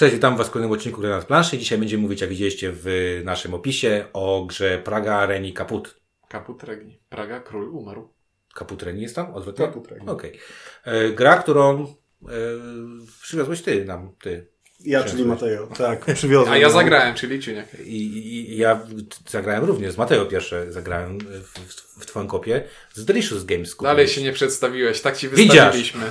Cześć, witam Was w kolejnym odcinku Gry na planszy. Dzisiaj będziemy mówić, jak widzieliście w naszym opisie, o grze Praga Reni Kaput. Kaput Regni. Praga, król umarł. Kaput Reni jest tam? Odwrotnie? Kaput Reni. Okej. E, Gra, którą e, przywiozłeś Ty nam, Ty. Ja, czyli Mateo. Tak, przywiozłem. A ja zagrałem, czyli Ciuniek. I, i, i ja zagrałem również, z Mateo pierwsze zagrałem w, w, w Twoją kopię. Z Delicious Games kupiłeś. Dalej się nie przedstawiłeś, tak Ci wystawiliśmy.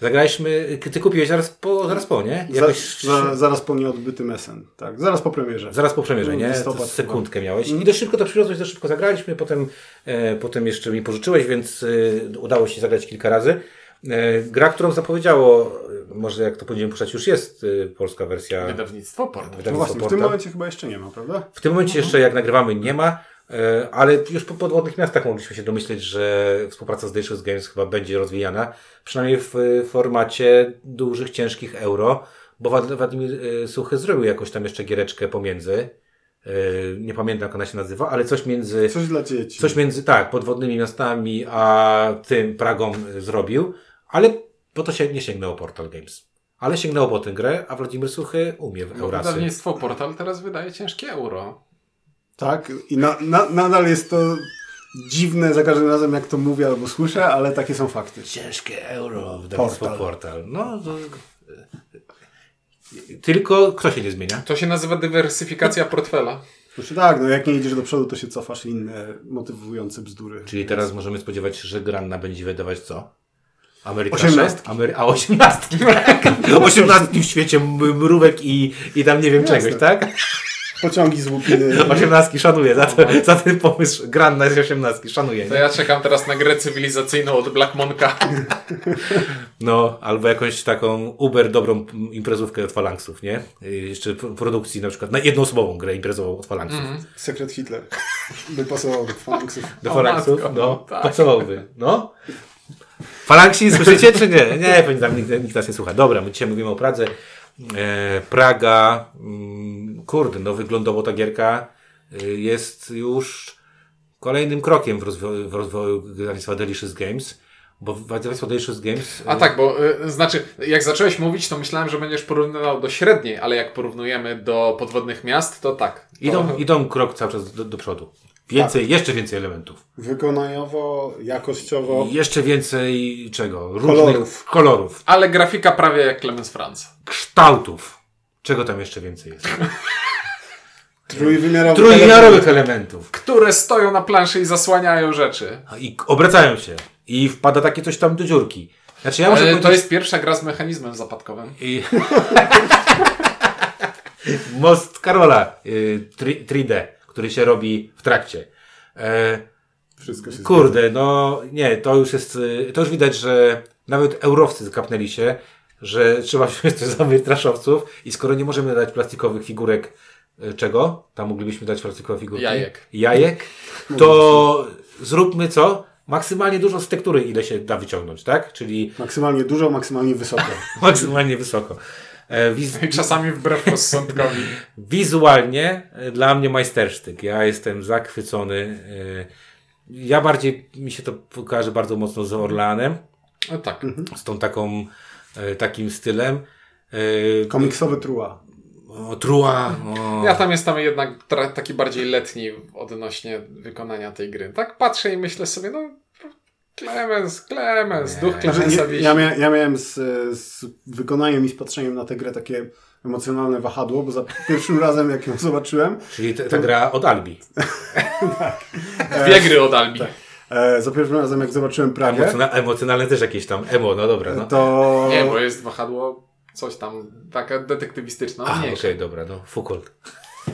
Zagraliśmy, Ty kupiłeś zaraz po, zaraz po nie? Za, Jakoś za, zaraz po nieodbytym SN. Tak, zaraz po premierze. Zaraz po premierze, nie? Listopad To sekundkę miałeś. I dość szybko to przywiozłeś, dość szybko zagraliśmy, potem, e, potem jeszcze mi pożyczyłeś, więc e, udało się zagrać kilka razy. E, gra, którą zapowiedziało, e, może jak to będziemy puszczać, już jest e, polska wersja. Wydawnictwo Portal. No wydawnictwa właśnie, w tym momencie chyba jeszcze nie ma, prawda? W tym momencie jeszcze jak nagrywamy nie ma, ale już po podwodnych miastach mogliśmy się domyśleć, że współpraca z Delicious Games chyba będzie rozwijana, przynajmniej w e, formacie dużych, ciężkich euro, bo Władimir e, Suchy zrobił jakoś tam jeszcze giereczkę pomiędzy. E, Nie pamiętam jak ona się nazywa, ale coś między, Coś dla dzieci. coś między, tak, podwodnymi miastami a tym Pragą e, zrobił, ale po to się nie sięgnęło Portal Games. Ale sięgnęło po tę grę, a Władimir Suchy umie w Bo Eurasy. wydawnictwo Portal teraz wydaje ciężkie euro. Tak, i na, na, nadal jest to dziwne za każdym razem, jak to mówię albo słyszę, ale takie są fakty. Ciężkie euro, wydawnictwo portal. Portal. portal. No, to... Tylko kto się nie zmienia? To się nazywa dywersyfikacja portfela. Znaczy tak, no jak nie idziesz do przodu, to się cofasz i inne motywujące bzdury. Czyli teraz możemy spodziewać się, że Granna będzie wydawać co? Ameryka Osiemnastki. 6? Amery... A osiemnastki. osiemnastki w świecie mrówek i, i tam nie wiem Jasne. czegoś, tak? Pociągi z łupiny. Osiemnastki szanuję za, to, za ten pomysł. Granna jest osiemnastki, szanuję. To ja czekam teraz na grę cywilizacyjną od Black Monka. No, albo jakąś taką uber dobrą imprezówkę od Falanksów, nie? Jeszcze produkcji na przykład, na jednoosobową grę imprezową od Falanksów. Sekret Hitler. By pasował do Funksów. Do Falanksów? matko, No, tak. pasowałby. No. Falanksi, słyszycie czy nie? Nie, pewnie tam nikt, nikt nas nie słucha. Dobra, my dzisiaj mówimy o Pradze. E, Praga, mm, kurde, no wyglądowo ta gierka y, jest już kolejnym krokiem w rozwoju, w rozwoju wydawnictwa Delicious Games, bo wydawnictwo Delicious Games... A tak, bo y, znaczy, jak zacząłeś mówić, to myślałem, że będziesz porównywał do średniej, ale jak porównujemy do podwodnych miast, to tak. To... Idą, idą krok cały czas do, do przodu. Więcej, jeszcze więcej elementów. Wykonaniowo, jakościowo. I jeszcze więcej czego? Różnych Kolorów. kolorów Ale grafika prawie jak Clemens Franz. kształtów. Czego tam jeszcze więcej jest? Trójwymiarowy. Trójwymiarowych elementów. Które stoją na planszy i zasłaniają rzeczy. I obracają się. I wpada takie coś tam do dziurki. Znaczy ja muszę Ale to powiedzieć... jest pierwsza gra z mechanizmem zapadkowym. I... Most Karola y, 3- 3D, który się robi w trakcie. E, Wszystko się Kurde, no nie, to już jest, y, to już widać, że nawet eurowcy zakapnęli się, że trzeba wziąć też za wytraszowców i skoro nie możemy dać plastikowych figurek, y, czego? Tam moglibyśmy dać plastikowe figurki. Jajek. Jajek. To zróbmy co? Maksymalnie dużo z tektury, ile się da wyciągnąć, tak? Czyli Maksymalnie dużo, maksymalnie wysoko. maksymalnie wysoko. E, Wiz czasami wbrew rozsądkowi. wizualnie e, dla mnie majstersztyk. Ja jestem zachwycony. e, Ja bardziej, mi się to pokaże bardzo mocno z Orlanem. No tak. z tą taką, e, takim stylem. E, Komiksowy trua. o, trua. O, Ja tam jestem jednak taki bardziej letni odnośnie wykonania tej gry. Tak patrzę i myślę sobie, no Clemens, Clemens, Nie. duch Znaczy, Clemensa ja, wisi. ja, mia, ja miałem z, z wykonaniem i z patrzeniem na tę grę takie emocjonalne wahadło, bo za pierwszym razem, jak ją zobaczyłem, Czyli ta, ta gra od Albi. Dwie gry od Albi. E, za pierwszym razem, jak zobaczyłem Pragę, Emocjona, emocjonalne też jakieś tam emo, no dobra. No. to... Nie, bo jest wahadło coś tam, takie detektywistyczne, A, okej, mniejsze. dobra, no. Foucault.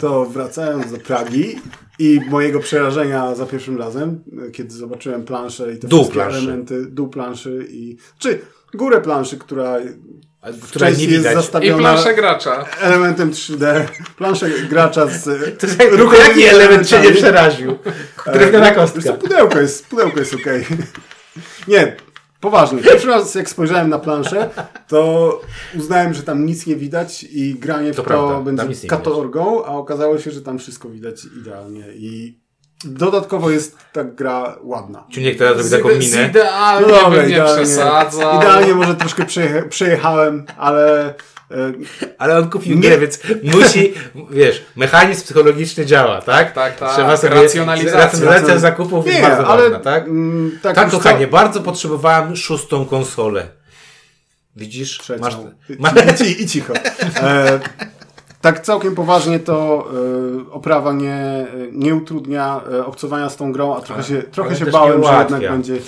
to wracając do Pragi i mojego przerażenia za pierwszym razem, kiedy zobaczyłem planszę i te Dół wszystkie planszy. elementy, dół planszy i... Czy górę planszy, która Która nie części jest widać. I planszę gracza. elementem 3D, planszę gracza z To jest jaki element cię nie przeraził? Drewniana co, kostka. pudełko jest, pudełko jest okej. Nie, poważnie. Pierwszy raz jak spojrzałem na planszę, to uznałem, że tam nic nie widać i granie w To to, prawda, będzie katorgą, a okazało się, że tam wszystko widać idealnie i Dodatkowo jest ta gra ładna. Ciuniek teraz robi taką minę. idealnie No dobra, idealnie. Idealnie może troszkę przejecha- przejechałem, ale e, Ale on kupił Nie. grę, więc musi, wiesz, mechanizm psychologiczny działa, tak? Tak, tak. Trzeba sobie... Racjonalizacja. Racjonalizacja zakupów jest nie, bardzo ale ważna, tak? mm, tak, Tak, kochanie, co- bardzo potrzebowałem szóstą konsolę. Widzisz? Trzecią. Masz... I, Ma... i, I cicho. E, tak całkiem poważnie to e, oprawa nie, nie utrudnia e, obcowania z tą grą, a trochę się, trochę się bałem, że jednak będzie e,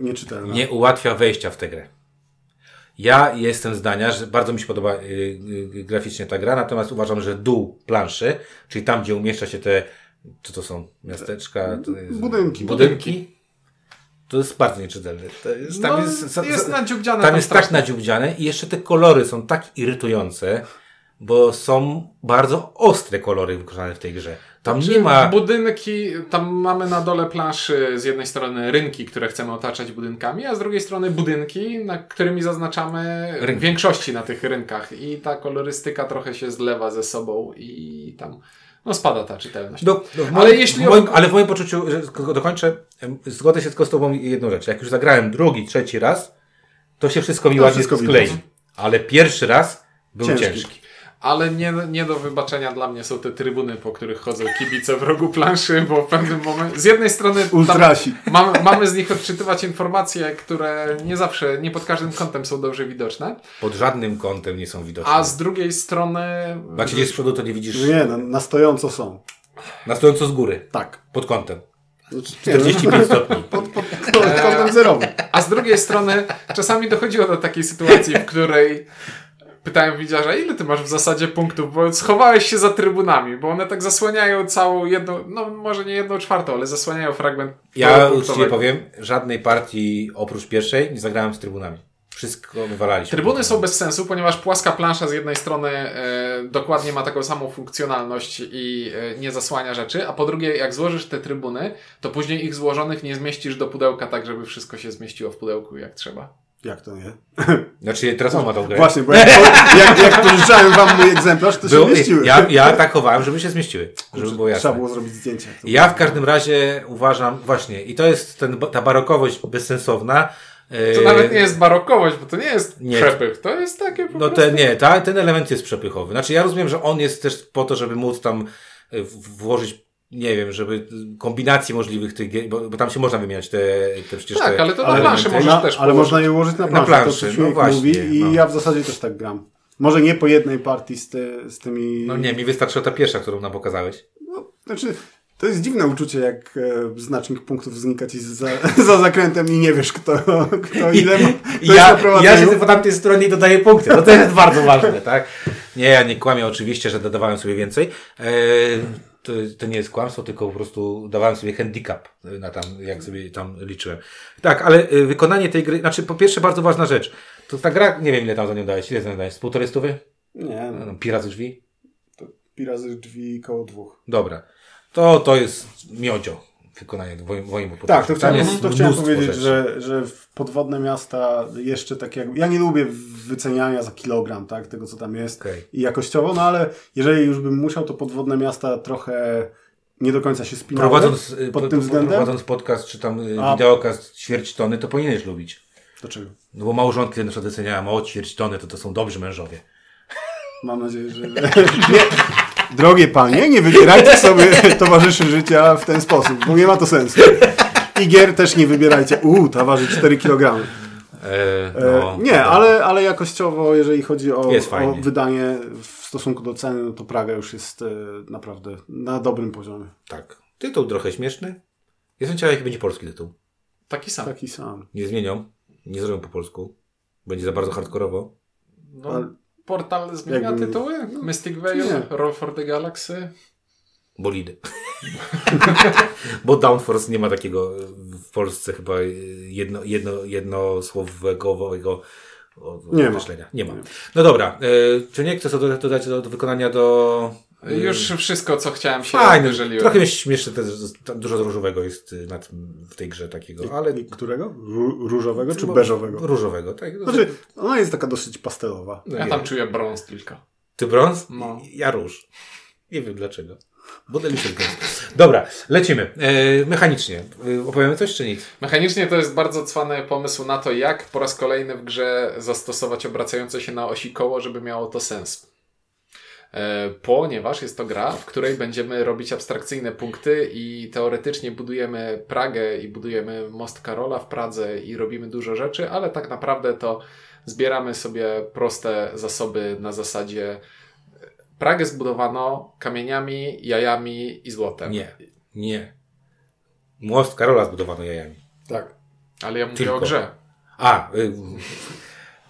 nieczytelna. Nie ułatwia wejścia w tę grę. Ja jestem zdania, że bardzo mi się podoba y, y, graficznie ta gra, natomiast uważam, że dół planszy, czyli tam, gdzie umieszcza się te, co to są, miasteczka? To jest, Budynki. Budynki. To jest bardzo nieczytelne. Jest, tam No, jest, jest nadziubdziane tam tam jest tak strasznie. nadziubdziane i jeszcze te kolory są tak irytujące, bo są bardzo ostre kolory wykonane w tej grze. Tam Czy nie ma... Budynki, tam mamy na dole planszy z jednej strony rynki, które chcemy otaczać budynkami, a z drugiej strony budynki, na którymi zaznaczamy Rynki. większości na tych rynkach. I ta kolorystyka trochę się zlewa ze sobą i tam no spada ta czytelność. Do, do, Ale moim, jeśli w moim, o- ale w moim poczuciu, że dokończę, zgodzę się tylko z Tobą jedną rzecz. Jak już zagrałem drugi, trzeci raz, to się wszystko mi To ładnie wszystko sklei. Ale pierwszy raz był ciężki. Ciężki. Ale nie, nie do wybaczenia dla mnie są te trybuny, po których chodzą kibice w rogu planszy, bo w pewnym momencie, z jednej strony Ultrasi. mamy, mamy z nich odczytywać informacje, które nie zawsze, nie pod każdym kątem są dobrze widoczne, Pod żadnym kątem nie są widoczne. a z drugiej strony Jak siedzisz z przodu, to nie widzisz Nie, na, na stojąco są. na stojąco z góry. Tak. Pod kątem. Znaczy, nie, no, 45 stopni. pod, pod, pod kątem zerowym. A z drugiej strony czasami dochodziło do takiej sytuacji, w której pytałem widziarza, ile ty masz w zasadzie punktów, bo schowałeś się za trybunami, bo one tak zasłaniają całą jedną, no może nie jedną czwartą, ale zasłaniają fragment Ja uczciwie powiem, żadnej partii oprócz pierwszej nie zagrałem z trybunami. Wszystko wywalaliśmy. Trybuny są bez sensu, ponieważ płaska plansza z jednej strony e, dokładnie ma taką samą funkcjonalność i e, nie zasłania rzeczy, a po drugie, jak złożysz te trybuny, to później ich złożonych nie zmieścisz do pudełka tak, żeby wszystko się zmieściło w pudełku jak trzeba. Jak to nie? Znaczy, teraz on ma tą grę. Właśnie, bo jak, jak, jak pożyczałem wam mój egzemplarz, to się Było, mieściły. ja, ja tak chowałem, żeby się zmieściły. Żeby było jasne. Trzeba było zrobić zdjęcie. Ja w każdym razie uważam, właśnie, i to jest ten, ta barokowość bezsensowna. To Yy, nawet nie jest barokowość, bo to nie jest Nie. przepych, to jest takie po No prostu... te, nie, ta, ten element jest przepychowy. Znaczy ja rozumiem, że on jest też po to, żeby móc tam y, w- włożyć, nie wiem, żeby kombinacji możliwych tych gier, bo, bo tam się można wymieniać te, te przecież Tak, te ale to na planszy możesz na, też ale położyć. można je ułożyć na planszy, planszy, to no co Człowiek właśnie, mówi i no. ja w zasadzie też tak gram. Może nie po jednej partii z, ty, z tymi... No nie, mi wystarczyła ta pierwsza, którą nam pokazałeś. No, znaczy, to jest dziwne uczucie, jak e, znacznik punktów znika ci za, za zakrętem i nie wiesz, kto, kto ile ma. Na Ja, ja się po tamtej stronie i dodaję punkty. No to jest bardzo ważne, tak? Nie, ja nie kłamię oczywiście, że dodawałem sobie więcej. E, to, to nie jest kłamstwo, tylko po prostu dawałem sobie handicap na tam, jak sobie tam liczyłem. Tak, ale e, wykonanie tej gry, znaczy po pierwsze bardzo ważna rzecz. To ta gra, nie wiem ile tam za nią dałeś, ile za nią dałeś? Z półtorej stówy? Nie, no, No, Pirat z drzwi? pi razy drzwi koło dwóch. Dobra. To, to jest miodzio wykonanie w moim, moim Tak, to chciałem, jest to chciałem powiedzieć, rzeczy. że, że podwodne miasta jeszcze tak jak... Ja nie lubię wyceniania za kilogram, tak, tego co tam jest Okej. i jakościowo, no ale jeżeli już bym musiał, to podwodne miasta trochę nie do końca się spinały Prowadząc, y, pod po- tym względem. prowadząc podcast, czy tam y, A. wideokast ćwierć tony, to powinieneś lubić. Dlaczego? No bo małżonki na przykład doceniałem, o ćwierć tony, to to są dobrzy mężowie. Mam nadzieję, że... nie. Drogie panie, nie wybierajcie sobie towarzyszy życia w ten sposób, bo nie ma to sensu. I gier też nie wybierajcie. Uuu, ta waży 4 kg. E, E, no, nie, dobra. ale, ale jakościowo, jeżeli chodzi o, o wydanie w stosunku do ceny, no to Praga już jest e, naprawdę na dobrym poziomie. Tak. Tytuł trochę śmieszny. Jestem ciekaw, jaki będzie polski tytuł. Taki sam. Taki sam. Nie zmienią. Nie zrobią po polsku. Będzie za bardzo hardkorowo. No, Ale- portal zmienia Jakby- tytuły? Mystic nie. Veil, Roll for the Galaxy. Bolidy. Bo Downforce nie ma takiego w Polsce chyba jedno, jedno, jednosłowego Nie ma. określenia. Nie ma. No dobra. E, czy nie chcesz dodać, dodać do, do wykonania do... Już wszystko, co chciałem się Fajne, wyżeliłem. trochę śmieszne, też, dużo różowego jest y, na tym, w tej grze takiego, ale... I którego? Ró- Różowego czy beżowego? Różowego, tak. Znaczy, ona jest taka dosyć pastelowa. No Ja tam czuję brąz tylko. Ty brąz? No. Ja róż. Nie wiem dlaczego. Model. Dobra, lecimy. E, mechanicznie. E, opowiemy coś czy nic? Mechanicznie to jest bardzo cwany pomysł na to, jak po raz kolejny w grze zastosować obracające się na osi koło, żeby miało to sens. E, Ponieważ jest to gra, w której będziemy robić abstrakcyjne punkty i teoretycznie budujemy Pragę i budujemy most Karola w Pradze i robimy dużo rzeczy, ale tak naprawdę to zbieramy sobie proste zasoby na zasadzie Pragę zbudowano kamieniami, jajami i złotem. Nie. Nie. Most Karola zbudowano jajami. Tak. Ale ja mówię Tylko. o grze. A, y,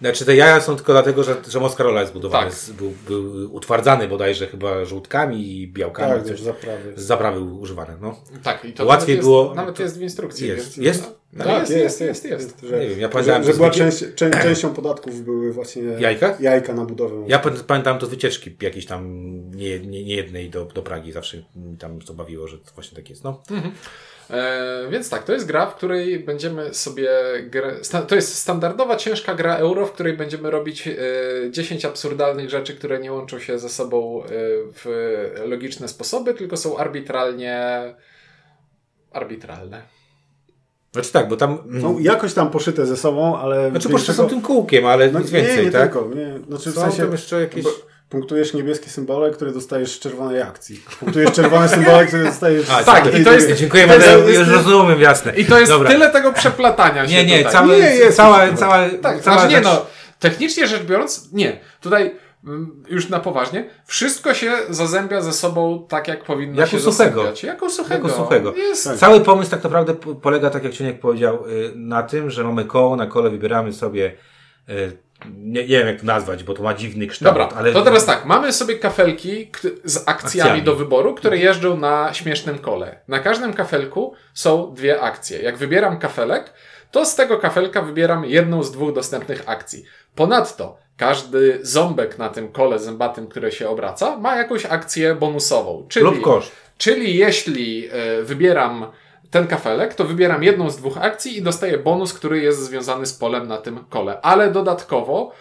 znaczy te jaja są tylko dlatego, że, że most Karola jest zbudowany. Tak. Z, był, był utwardzany bodajże chyba żółtkami i białkami. Tak, coś, zaprawy. z zaprawy używane. No. Tak, i to Łatwiej nawet było- Jest, nawet jest w instrukcji. Jest. Więc, Jest? No, Tak, jest, jest, jest, jest. Że, Nie wiem, ja że, pamiętałem, że że była zwyci- część, czę, częścią podatków były właśnie Jajka? jajka na budowę. Ja pamię- pamiętam to z wycieczki jakiejś tam nie, nie, nie jednej do, do Pragi. Zawsze mi tam to bawiło, że to właśnie tak jest. No. E, więc tak, to jest gra, w której będziemy sobie. Grę, sta, to jest standardowa, ciężka gra euro, w której będziemy robić e, 10 absurdalnych rzeczy, które nie łączą się ze sobą e, w logiczne sposoby, tylko są arbitralnie. arbitralne. Znaczy tak, bo tam... Są jakoś tam poszyte ze sobą, ale... Znaczy większego- są tym kółkiem, ale No, nic więcej, nie, nie tak? tylko. Nie. Znaczy w Są sensie tam jeszcze jakieś... bo punktujesz niebieskie symbole, które dostajesz z czerwonej akcji. Punktujesz czerwone symbole, które dostajesz A, z tak, i to jest- drugiej. Dziękuję To jest- już rozumiem, jasne. I to jest Dobra. tyle tego przeplatania się. Nie, nie, tutaj. całe, Nie, jest cała, super. cała, Tak, cała znaczy nie no, technicznie rzecz biorąc, nie. Tutaj mm, już na poważnie, wszystko się zazębia ze sobą tak, jak powinno Jako się suchego. zazębiać. Jako suchego. Jako suchego. Jest, Tak. Cały pomysł tak naprawdę po- polega, tak jak Ciuniek powiedział, y, na tym, że mamy koło, na kole wybieramy sobie, y, nie, nie wiem jak to nazwać, bo to ma dziwny kształt, Dobra, ale... to teraz tak, mamy sobie kafelki z akcjami, Akcjami. do wyboru, które jeżdżą na śmiesznym kole. Na każdym kafelku są dwie akcje. Jak wybieram kafelek, to z tego kafelka wybieram jedną z dwóch dostępnych akcji. Ponadto każdy ząbek na tym kole zębatym, które się obraca, ma jakąś akcję bonusową. Czyli, Lub koszt. Czyli jeśli e, wybieram ten kafelek, to wybieram jedną z dwóch akcji i dostaję bonus, który jest związany z polem na tym kole. Ale dodatkowo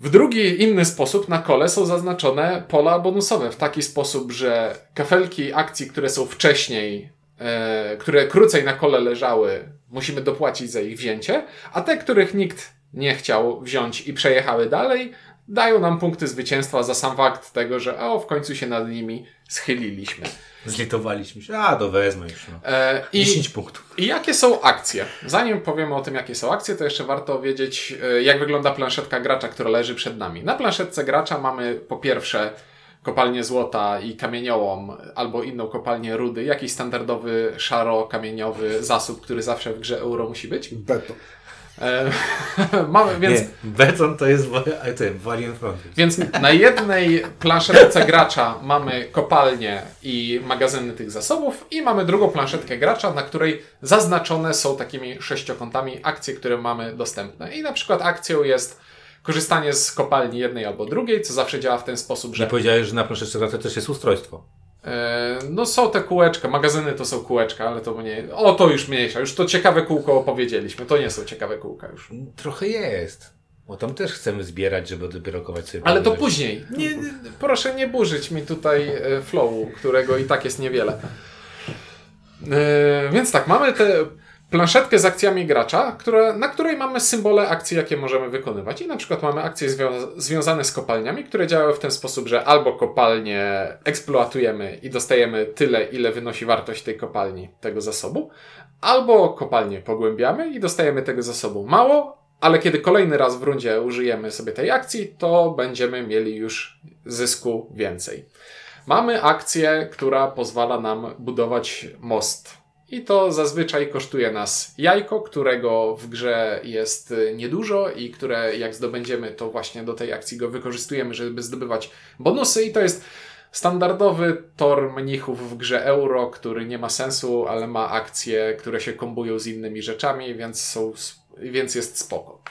w drugi, inny sposób na kole są zaznaczone pola bonusowe w taki sposób, że kafelki akcji, które są wcześniej, e, które krócej na kole leżały, musimy dopłacić za ich wzięcie, a te, których nikt nie chciał wziąć i przejechały dalej, dają nam punkty zwycięstwa za sam fakt tego, że o, w końcu się nad nimi schyliliśmy. Zlitowaliśmy się, a to wezmę już. No. E, i, 10 punktów. I jakie są akcje? Zanim powiemy o tym, jakie są akcje, to jeszcze warto wiedzieć, e, jak wygląda planszetka gracza, która leży przed nami. Na planszetce gracza mamy po pierwsze kopalnię złota i kamieniołom, albo inną kopalnię rudy, jakiś standardowy szaro-kamieniowy zasób, który zawsze w grze euro musi być. Beton. E, mamy, więc Nie, beton to jest Valiant Frontier. Więc na jednej planszetce gracza mamy kopalnię i magazyny tych zasobów i mamy drugą planszetkę gracza, na której zaznaczone są takimi sześciokątami akcje, które mamy dostępne. I na przykład akcją jest korzystanie z kopalni jednej albo drugiej, co zawsze działa w ten sposób, Że że powiedziałeś, że na planszeczce to też jest ustrojstwo. E, no są te kółeczka, magazyny to są kółeczka, ale to nie... O, to już mniejsza, już to ciekawe kółko opowiedzieliśmy, to nie są ciekawe kółka już. Trochę jest. Bo tam też chcemy zbierać, żeby odblokować sobie Ale to później. Nie, proszę nie burzyć mi tutaj e, flowu, którego i tak jest niewiele. E, Więc tak, mamy tę planszetkę z akcjami gracza, która, na której mamy symbole akcji, jakie możemy wykonywać. I na przykład mamy akcje zwią- związane z kopalniami, które działają w ten sposób, że albo kopalnię eksploatujemy i dostajemy tyle, ile wynosi wartość tej kopalni, tego zasobu, albo kopalnię pogłębiamy i dostajemy tego zasobu mało, ale kiedy kolejny raz w rundzie użyjemy sobie tej akcji, to będziemy mieli już zysku więcej. Mamy akcję, która pozwala nam budować most. I to zazwyczaj kosztuje nas jajko, którego w grze jest y, niedużo i które jak zdobędziemy, to właśnie do tej akcji go wykorzystujemy, żeby zdobywać bonusy. I to jest standardowy tor mnichów w grze euro, który nie ma sensu, ale ma akcje, które się kombują z innymi rzeczami, więc, są, więc jest spoko.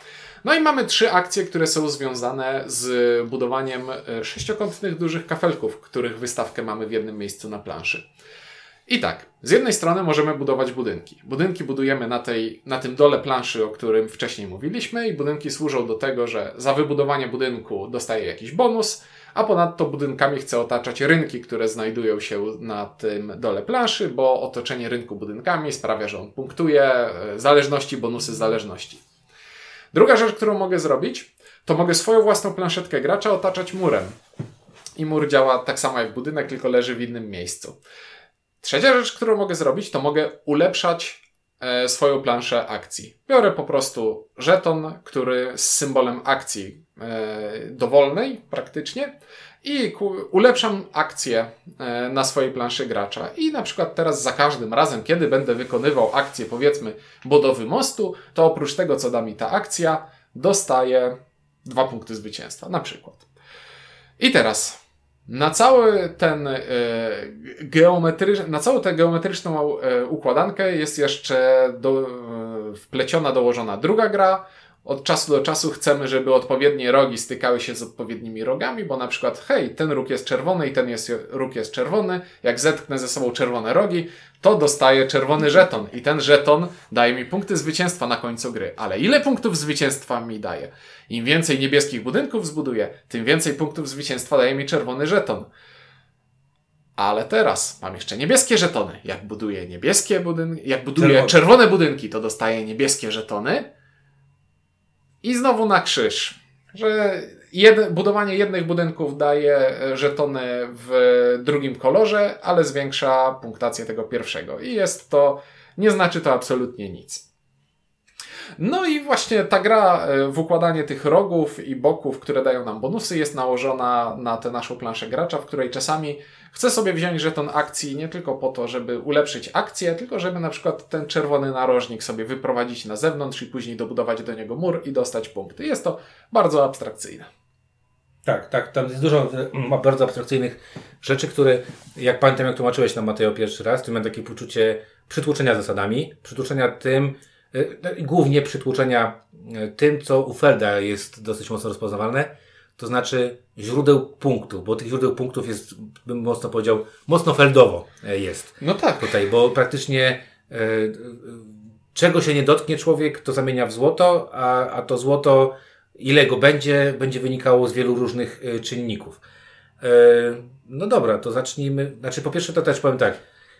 No i mamy trzy akcje, które są związane z budowaniem e, sześciokątnych dużych kafelków, których wystawkę mamy w jednym miejscu na planszy. I tak, z jednej strony możemy budować budynki. Budynki budujemy na, tej, na tym dole planszy, o którym wcześniej mówiliśmy, i budynki służą do tego, że za wybudowanie budynku dostaję jakiś bonus, a ponadto budynkami chce otaczać rynki, które znajdują się na tym dole planszy, bo otoczenie rynku budynkami sprawia, że on punktuje e, zależności, bonusy zależności. Druga rzecz, którą mogę zrobić, to mogę swoją własną planszetkę gracza otaczać murem. I mur działa tak samo jak budynek, tylko leży w innym miejscu. Trzecia rzecz, którą mogę zrobić, to mogę ulepszać e, swoją planszę akcji. Biorę po prostu żeton, który z symbolem akcji e, dowolnej praktycznie i ulepszam akcję e, na swojej planszy gracza. I na przykład teraz za każdym razem, kiedy będę wykonywał akcję, powiedzmy, budowy mostu, to oprócz tego, co da mi ta akcja, dostaję dwa punkty zwycięstwa, na przykład. I teraz na cały ten e, geometryczny, na całą tę geometryczną e, układankę jest jeszcze do, e, wpleciona, dołożona druga gra, od czasu do czasu chcemy, żeby odpowiednie rogi stykały się z odpowiednimi rogami, bo na przykład, hej, ten róg jest czerwony i ten jest, róg jest czerwony. Jak zetknę ze sobą czerwone rogi, to dostaję czerwony żeton i ten żeton daje mi punkty zwycięstwa na końcu gry. Ale ile punktów zwycięstwa mi daje? Im więcej niebieskich budynków zbuduję, tym więcej punktów zwycięstwa daje mi czerwony żeton. Ale teraz mam jeszcze niebieskie żetony. Jak buduję niebieskie budynki, jak buduję czerwone, czerwone budynki, to dostaję niebieskie żetony. I znowu na krzyż, że jed, budowanie jednych budynków daje e, żetony w drugim kolorze, ale zwiększa punktację tego pierwszego. I jest to, nie znaczy to absolutnie nic. No i właśnie ta gra e, w układanie tych rogów i boków, które dają nam bonusy, jest nałożona na tę naszą planszę gracza, w której czasami Chcę sobie wziąć żeton akcji nie tylko po to, żeby ulepszyć akcję, tylko żeby na przykład ten czerwony narożnik sobie wyprowadzić na zewnątrz i później dobudować do niego mur i dostać punkty. Jest to bardzo abstrakcyjne. Tak, tak, tam jest dużo bardzo abstrakcyjnych rzeczy, które, jak pamiętam, jak tłumaczyłeś na Mateo pierwszy raz, to miałem takie poczucie przytłuczenia zasadami, przytłuczenia tym, e, głównie przytłuczenia e, tym, co u Felda jest dosyć mocno rozpoznawalne, to znaczy źródeł punktów, bo tych źródeł punktów jest, bym mocno powiedział, mocno feldowo e, jest. No tak. Tutaj, bo praktycznie e, czego się nie dotknie człowiek, to zamienia w złoto, a, a to złoto, ile go będzie, będzie wynikało z wielu różnych e, czynników. E, no dobra, to zacznijmy. Znaczy, po pierwsze, to też powiem tak.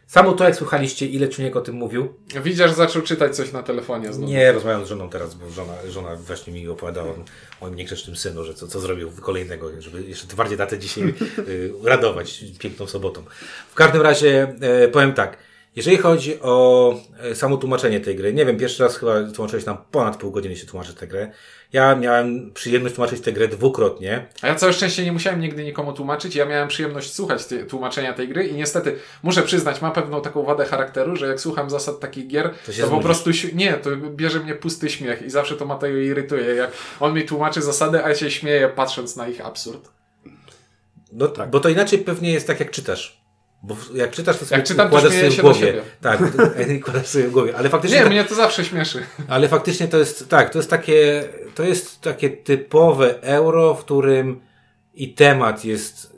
Samo to, jak słuchaliście, ile Czuniek o tym mówił. Widzisz, zaczął czytać coś na telefonie znowu. Nie, rozmawiam z żoną teraz, bo żona, żona właśnie mi opowiadała o moim niegrzecznym synu, że co, co zrobił kolejnego, żeby jeszcze bardziej datę dzisiaj y, radować piękną sobotą. W każdym razie y, powiem tak. Jeżeli chodzi o e, samo tłumaczenie tej gry, nie wiem, pierwszy raz chyba tłumaczyłeś nam ponad pół godziny się tłumaczy tę grę. Ja miałem przyjemność tłumaczyć tę grę dwukrotnie. A ja całe szczęście nie musiałem nigdy nikomu tłumaczyć. Ja miałem przyjemność słuchać te, tłumaczenia tej gry i niestety muszę przyznać, ma pewną taką wadę charakteru, że jak słucham zasad takich gier, to, to po prostu nie, to bierze mnie pusty śmiech i zawsze to Mateo irytuje. Jak on mi tłumaczy zasady, a ja się śmieję patrząc na ich absurd. No tak. Bo to inaczej pewnie jest tak, jak czytasz. Bo jak czytasz, to sobie jak czytam, układasz sobie w głowie. Tak, układasz sobie w głowie. Ale faktycznie. Nie, tak, mnie to zawsze śmieszy. Ale faktycznie to jest, tak, to jest takie, to jest takie typowe euro, w którym i temat jest y,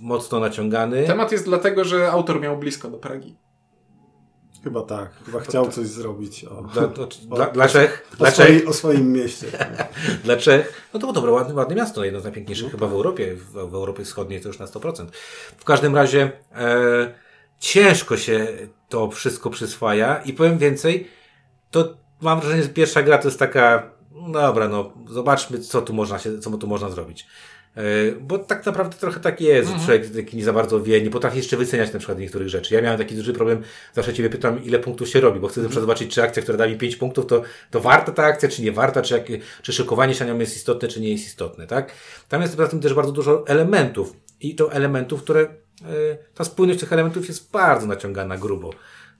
mocno naciągany. Temat jest dlatego, że autor miał blisko do Pragi. Chyba tak. Chyba chciał tak. coś zrobić. O, dla, to, o, dla, dla Czech. O, dla Czech. o swoim mieście. dla Czech. No to było dobre, ładne, ładne miasto. Jedno z najpiękniejszych no, chyba w Europie. W, w, Europie Wschodniej to już na 100%. W każdym razie e, ciężko się to wszystko przyswaja i powiem więcej, to mam wrażenie, że pierwsza gra to jest taka, no dobra, no zobaczmy, co tu można się, co tu można zrobić. E, bo tak naprawdę trochę tak jest, że mhm. człowiek nie za bardzo wie, nie potrafi jeszcze wyceniać na przykład niektórych rzeczy. Ja miałem taki duży problem, zawsze Ciebie pytam, ile punktów się robi, bo chcę mm. zobaczyć, czy akcja, która da mi 5 punktów, to, to warta ta akcja, czy nie warta, czy, jak, czy szykowanie się na nią jest istotne, czy nie jest istotne, tak? Tam jest poza tym też bardzo dużo elementów i to elementów, które, yy, ta spójność tych elementów jest bardzo naciągana grubo.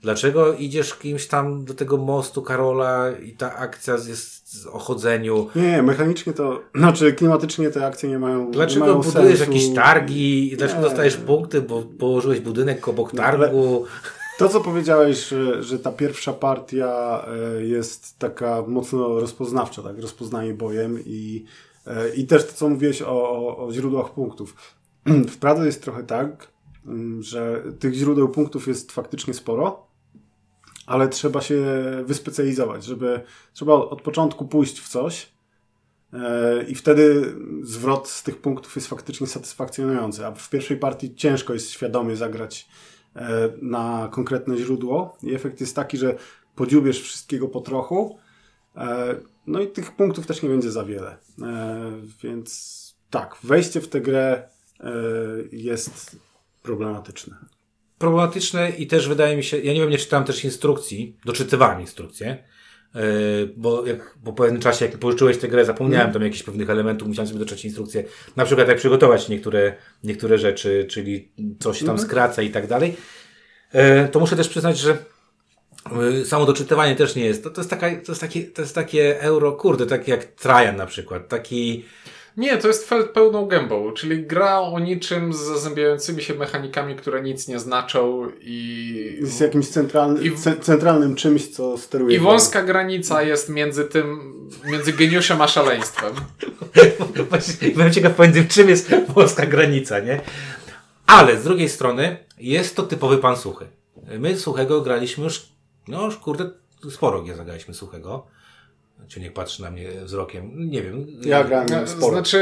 Dlaczego idziesz kimś tam do tego mostu Karola i ta akcja jest o chodzeniu? Nie, mechanicznie to, znaczy klimatycznie te akcje nie mają Dlaczego nie mają budujesz sensu. jakieś targi? Dlaczego nie. dostajesz punkty, bo położyłeś budynek obok targu? To, co powiedziałeś, że, że ta pierwsza partia e, jest taka mocno rozpoznawcza, tak? Rozpoznaje bojem i, e, i też to, co mówiłeś o, o, o źródłach punktów. W Pradze jest trochę tak, mm, że tych źródeł punktów jest faktycznie sporo, ale trzeba się wyspecjalizować, żeby trzeba od początku pójść w coś, E, I wtedy zwrot z tych punktów jest faktycznie satysfakcjonujący. A w pierwszej partii ciężko jest świadomie zagrać e, na konkretne źródło. I efekt jest taki, że podziubiesz wszystkiego po trochu. e, No i tych punktów też nie będzie za wiele. Więc tak, wejście w tę grę jest problematyczne. Problematyczne i też wydaje mi się, ja nie wiem, nie czytałem też instrukcji, doczytywałem instrukcje, yy, bo, jak, po pewnym czasie, jak pożyczyłeś tę grę, zapomniałem tam jakichś pewnych elementów, musiałem sobie doczytać instrukcje, na przykład jak przygotować niektóre, niektóre rzeczy, czyli coś tam skraca i tak dalej, Yy, to muszę też przyznać, że yy, samo doczytywanie też nie jest, to, to, jest taka, to, jest takie, to jest takie euro, kurde, takie jak Trajan na przykład, taki... Nie, to jest felt pełną gębą, czyli gra o niczym z zazębiającymi się mechanikami, które nic nie znaczą i... Jest jakimś centralny, I ce- centralnym czymś, co steruje. I wąska granica jest między tym, między geniuszem a szaleństwem. Właśnie, byłem ciekaw pomiędzy czym jest polska granica, nie? Ale z drugiej strony jest to typowy pan suchy. My suchego graliśmy już, no już kurde, sporo gier zagraliśmy suchego. Czy niech patrzy na mnie wzrokiem, nie wiem. Ja grałem sporo. Znaczy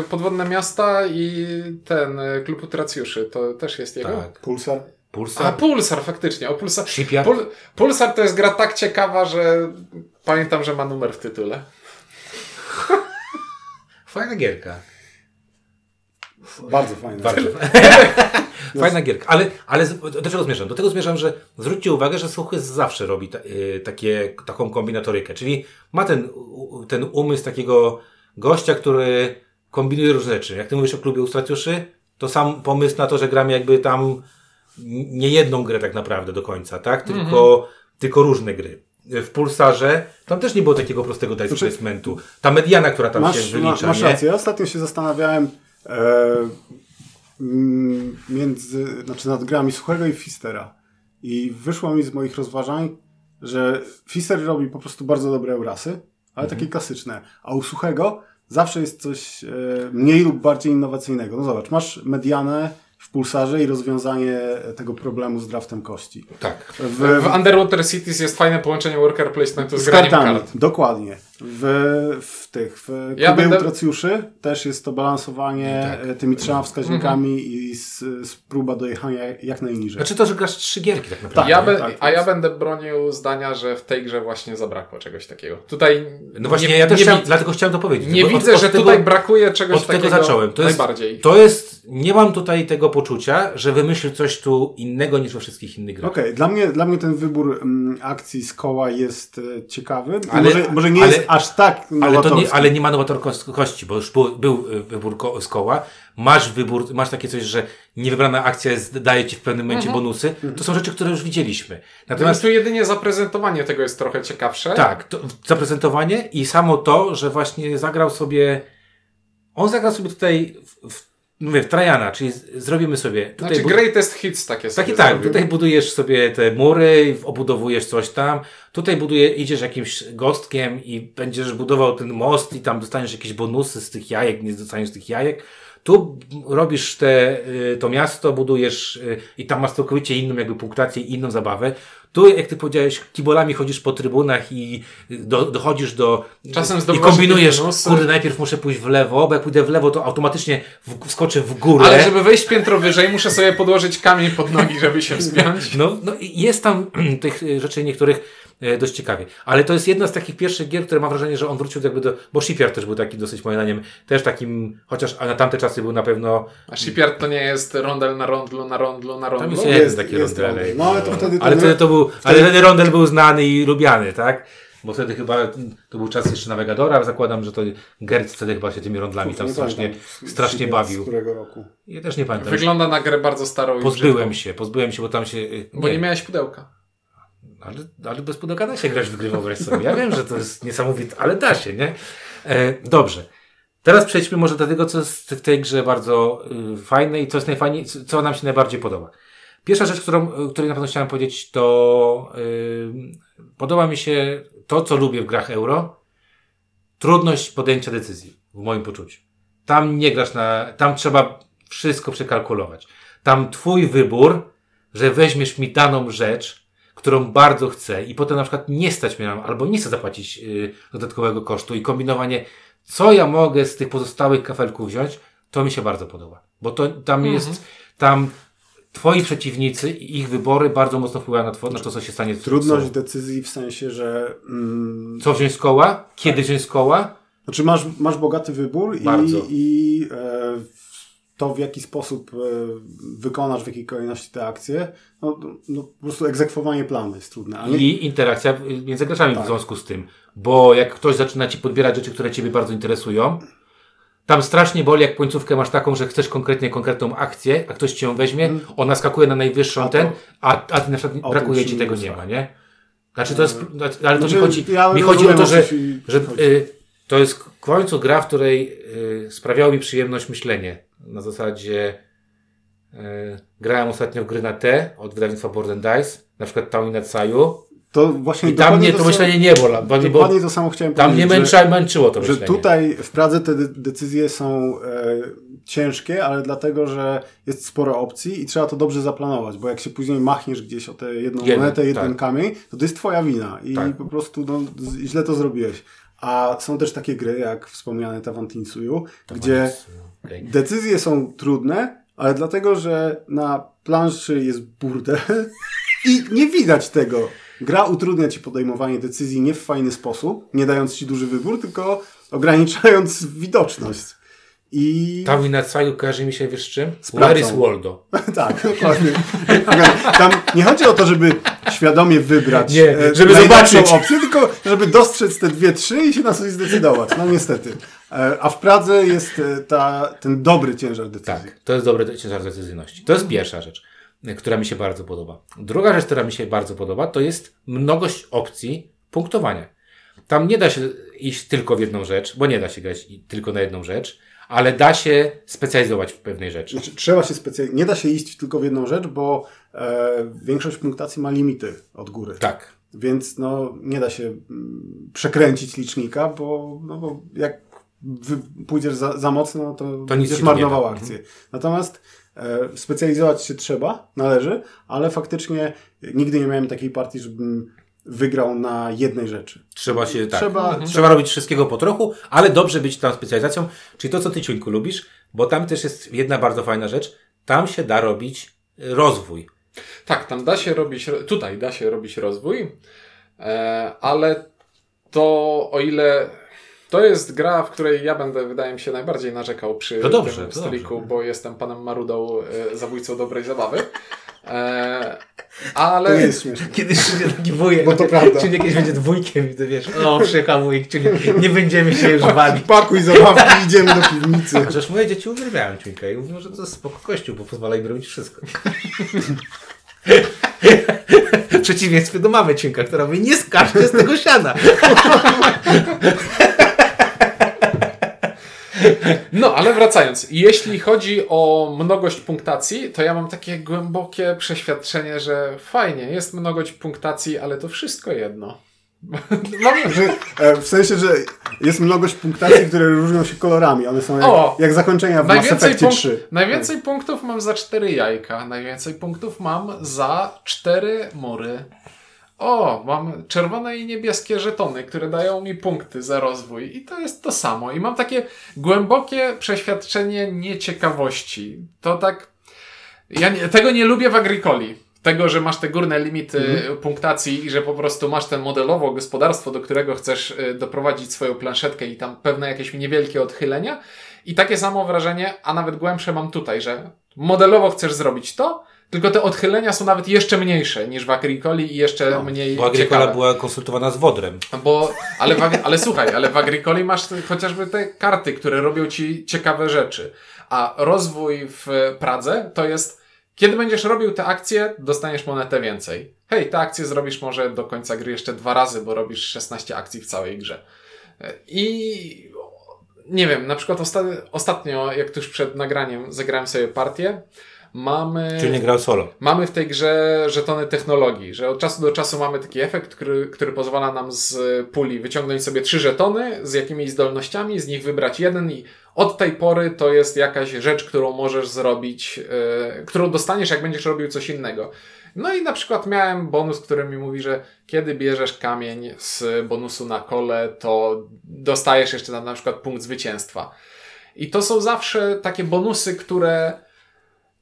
y, Podwodne Miasta i ten y, Klub Utracjuszy, to też jest jego? Tak. Pulsar. Pulsar, A Pulsar, faktycznie. O, Pulsar, Shipyard. Pul, Pulsar to jest gra tak ciekawa, że pamiętam, że ma numer w tytule. Fajna gierka. Bardzo fajne. Bardzo. Fajna gierka. Ale, ale do czego zmierzam? Do tego zmierzam, że zwróćcie uwagę, że Suchy zawsze robi ta, y, takie, taką kombinatorykę. Czyli ma ten, u- ten umysł takiego gościa, który kombinuje różne rzeczy. Jak ty mówisz o klubie Ustracjuszy, to sam pomysł na to, że gramy jakby tam nie jedną grę tak naprawdę do końca, tak? Tylko, tylko różne gry. W Pulsarze tam też nie było takiego prostego dice Znaczy- placementu. Ta mediana, która tam Masz, się wylicza, masz nie? rację. Ja ostatnio się zastanawiałem mm, między, znaczy nad grami Suchego i Fistera. I wyszło mi z moich rozważań, że Fister robi po prostu bardzo dobre Eurasy, ale Mhm. takie klasyczne. A u Suchego zawsze jest coś e, mniej lub bardziej innowacyjnego. No zobacz, masz medianę w Pulsarze i rozwiązanie tego problemu z draftem kości. Tak. W, W Underwater Cities jest fajne połączenie worker placementu z, z graniem kart. dokładnie. W, w tych, w Ja klubie będę- utracjuszy też jest to balansowanie Tak. e, tymi trzema wskaźnikami Mhm. i z, z próba dojechania jak najniżej. Znaczy to, że grasz trzy gierki tak naprawdę. Ja be, tak, a ja więc- będę bronił zdania, że w tej grze właśnie zabrakło czegoś takiego. Tutaj No właśnie, nie, ja też nie, chciałem, dlatego chciałem to powiedzieć. nie widzę, że tego, tutaj brakuje czegoś Od takiego tego zacząłem. To jest, najbardziej. to jest, nie mam tutaj tego poczucia, że wymyślił coś tu innego niż we wszystkich innych grach. Okej, dla, mnie, dla mnie ten wybór mm, akcji z koła jest e, ciekawy. Ale- może, może nie ale- jest aż tak Ale, to nie, ale nie ma nowatorskości, bo już był, był y, wybór ko- z koła. Masz wybór, masz takie coś, że niewybrana akcja jest, daje ci w pewnym momencie Mhm. bonusy. To są rzeczy, które już widzieliśmy. Natomiast Natomiast tu jedynie zaprezentowanie tego jest trochę ciekawsze. tak, to, zaprezentowanie i samo to, że właśnie zagrał sobie, on zagrał sobie tutaj w, w, mówię, w Trajana, czyli zrobimy sobie. Tutaj Znaczy greatest hits takie Taki sobie tak, zrobił. tutaj budujesz sobie te mury, obudowujesz coś tam. Tutaj buduje, idziesz jakimś gostkiem i będziesz budował ten most i tam dostaniesz jakieś bonusy z tych jajek, nie dostaniesz tych jajek. Tu robisz te, y, to miasto, budujesz y, i tam masz całkowicie inną jakby punktację, inną zabawę. Tu, jak ty powiedziałeś, kibolami chodzisz po trybunach i do, dochodzisz do... Czasem I kombinujesz, kurde, najpierw muszę pójść w lewo, bo jak pójdę w lewo, to automatycznie w, wskoczę w górę. Ale żeby wejść piętro wyżej, muszę sobie podłożyć kamień pod nogi, żeby się wspiąć. No, no i jest tam tych y, rzeczy niektórych dość ciekawie. Ale to jest jedna z takich pierwszych gier, które mam wrażenie, że on wrócił jakby do... Bo Shipyard też był taki dosyć moim zdaniem, też takim, chociaż a na tamte czasy był na pewno... A Shipyard to nie jest rondel na rondlu, na rondlu, na Tam rondlu. jest No, jeden jest- taki jest rondel. rondel. No, ale to wtedy Ale ten- wtedy to był, ale wtedy rondel był znany i lubiany, tak? Bo wtedy chyba to był czas jeszcze Navigadora, zakładam, że to Gertz wtedy chyba się tymi rondlami tam Nie strasznie, pamiętam, strasznie z bawił. którego roku. Ja też nie pamiętam. Wygląda na grę bardzo starą i Pozbyłem brzydką. się, pozbyłem się, bo tam się... y, Bo nie miałeś pudełka. Ale, ale bez pudełka da się grać w gry, wyobraź sobie. Ja wiem, że to jest niesamowite, ale da się, nie? E, dobrze. Teraz przejdźmy może do tego, co jest w tej grze bardzo y, fajne i co jest najfajniejsze, co nam się najbardziej podoba. Pierwsza rzecz, którą, y, której na pewno chciałem powiedzieć, to y, podoba mi się to, co lubię w grach euro. Trudność podjęcia decyzji, w moim poczuciu. Tam nie grasz na, tam trzeba wszystko przekalkulować. Tam twój wybór, że weźmiesz mi daną rzecz, którą bardzo chcę i potem na przykład nie stać mnie albo nie chcę zapłacić y, dodatkowego kosztu i kombinowanie co ja mogę z tych pozostałych kafelków wziąć, to mi się bardzo podoba. Bo to tam jest, tam twoi przeciwnicy i ich wybory bardzo mocno wpływają na, two, na to, co się stanie Trudność sobą. decyzji w sensie, że mm, Co wziąć z koła, kiedy wziąć z koła, znaczy masz, masz bogaty wybór i, Bardzo. i e, to w jaki sposób e, wykonasz w jakiej kolejności te akcje, no, no po prostu egzekwowanie planu jest trudne. Ale i interakcja między graczami Tak. w związku z tym. Bo jak ktoś zaczyna ci podbierać rzeczy, które ciebie bardzo interesują, tam strasznie boli, jak końcówkę masz taką, że chcesz konkretnie konkretną akcję, a ktoś ci ją weźmie, ona skakuje na najwyższą. A to- ten, a, a ty na przykład brakuje ci tego nie ma, nie? Znaczy to jest, znaczy, ale to mi Znaczy, chodzi, ja mi chodzi o to, że, że y, to jest w końcu gra, w której y, sprawiało mi przyjemność myślenie. Na zasadzie y, grałem ostatnio w gry na T od wydawnictwa Board Dice, na przykład Town in Saju to właśnie i tam mnie to samo- myślenie nie bola, bo, Dokładnie to samo chciałem tam mnie powiedzieć, że- męcza, męczyło to że myślenie. tutaj w Pradze te de- decyzje są e, ciężkie, ale dlatego, że jest sporo opcji i trzeba to dobrze zaplanować, bo jak się później machniesz gdzieś o tę jedną Jeden, monetę, jeden tak. kamień, to to jest twoja wina i Tak. po prostu no, źle to zrobiłeś. A są też takie gry, jak wspomniane Tawantinsuyu, gdzie Okej. decyzje są trudne, ale dlatego, że na planszy jest burdel i nie widać tego. Gra utrudnia ci podejmowanie decyzji nie w fajny sposób, nie dając ci duży wybór, tylko ograniczając widoczność. I Tam in Saju kojarzy mi się, wiesz czym? Where is Waldo? tak, dokładnie. Tam nie chodzi o to, żeby świadomie wybrać Nie, e, żeby zobaczyć. opcję, tylko żeby dostrzec te dwie, trzy i się na coś zdecydować. No niestety. E, A w Pradze jest e, ta, ten dobry ciężar decyzji. Tak, to jest dobry ciężar decyzyjności. To jest pierwsza rzecz, która mi się bardzo podoba. Druga rzecz, która mi się bardzo podoba, to jest mnogość opcji punktowania. Tam nie da się iść tylko w jedną rzecz, bo nie da się grać tylko na jedną rzecz, ale da się specjalizować w pewnej rzeczy. Znaczy, trzeba się specjalizować. Nie da się iść tylko w jedną rzecz, bo większość punktacji ma limity od góry. Tak. Więc no, nie da się mm, przekręcić licznika, bo, no, bo jak pójdziesz za, za mocno, no to, To będziesz marnował da. Mhm. akcję. Natomiast e, specjalizować się trzeba, należy, ale faktycznie nigdy nie miałem takiej partii, żebym wygrał na jednej rzeczy. Trzeba się, tak. Trzeba- Trzeba, robić wszystkiego po trochu, ale dobrze być tam specjalizacją, czyli to, co ty, Ciuńku, lubisz, bo tam też jest jedna bardzo fajna rzecz, tam się da robić y, rozwój. Tak, tam da się robić, tutaj da się robić rozwój, e, ale to o ile to jest gra, w której ja będę, wydaje mi się, najbardziej narzekał przy To dobrze, tym to stoliku, dobrze. bo jestem panem Marudą, e, zabójcą dobrej zabawy. E, To ale nie jest śmieszne. Kiedyś przyjdzie taki wujek, Bo to prawda. Czyli jakieś będzie dwójkiem i to wiesz, o przyjechał wujek, czyli nie będziemy się już walić. Pakuj zabawki, idziemy do piwnicy. Chociaż moje dzieci uwielbiają Ciuńka i mówią, że to jest spoko kościół, bo pozwala im robić wszystko. W przeciwieństwie do mamy Ciuńka, która mówi, nie skaczcie z tego siana. No, ale wracając, jeśli chodzi o mnogość punktacji, to ja mam takie głębokie przeświadczenie, że fajnie, jest mnogość punktacji, ale to wszystko jedno. Mam, Że, e, w sensie, że jest mnogość punktacji, które różnią się kolorami. One są jak, O! jak zakończenia w Mass najwięcej, punk- 3. najwięcej punktów mam za cztery jajka, najwięcej punktów mam za cztery mury. O, mam czerwone i niebieskie żetony, które dają mi punkty za rozwój. I to jest to samo. I mam takie głębokie przeświadczenie nieciekawości. To tak. Ja nie, tego nie lubię w Agricoli. Tego, że masz te górne limity punktacji i że po prostu masz ten modelowo gospodarstwo, do którego chcesz y, doprowadzić swoją planszetkę i tam pewne jakieś niewielkie odchylenia. I takie samo wrażenie, a nawet głębsze mam tutaj, że modelowo chcesz zrobić to, tylko te odchylenia są nawet jeszcze mniejsze niż w Agricoli i jeszcze mniej Bo Agricola ciekawe. była konsultowana z Wodrem. Bo, ale, w, ale słuchaj, ale w Agricoli masz chociażby te karty, które robią ci ciekawe rzeczy. A rozwój w Pradze to jest, kiedy będziesz robił te akcje, dostaniesz monetę więcej. Hej, te akcje zrobisz może do końca gry jeszcze dwa razy, bo robisz 16 akcji w całej grze. I nie wiem, na przykład osta- ostatnio, jak tuż przed nagraniem zagrałem sobie partię, mamy... Czyli nie grał solo. Mamy w tej grze żetony technologii, że od czasu do czasu mamy taki efekt, który, który pozwala nam z puli wyciągnąć sobie trzy żetony z jakimiś zdolnościami, z nich wybrać jeden i od tej pory to jest jakaś rzecz, którą możesz zrobić, yy, którą dostaniesz, jak będziesz robił coś innego. No i na przykład miałem bonus, który mi mówi, że kiedy bierzesz kamień z bonusu na kole, to dostajesz jeszcze na, na przykład punkt zwycięstwa. I to są zawsze takie bonusy, które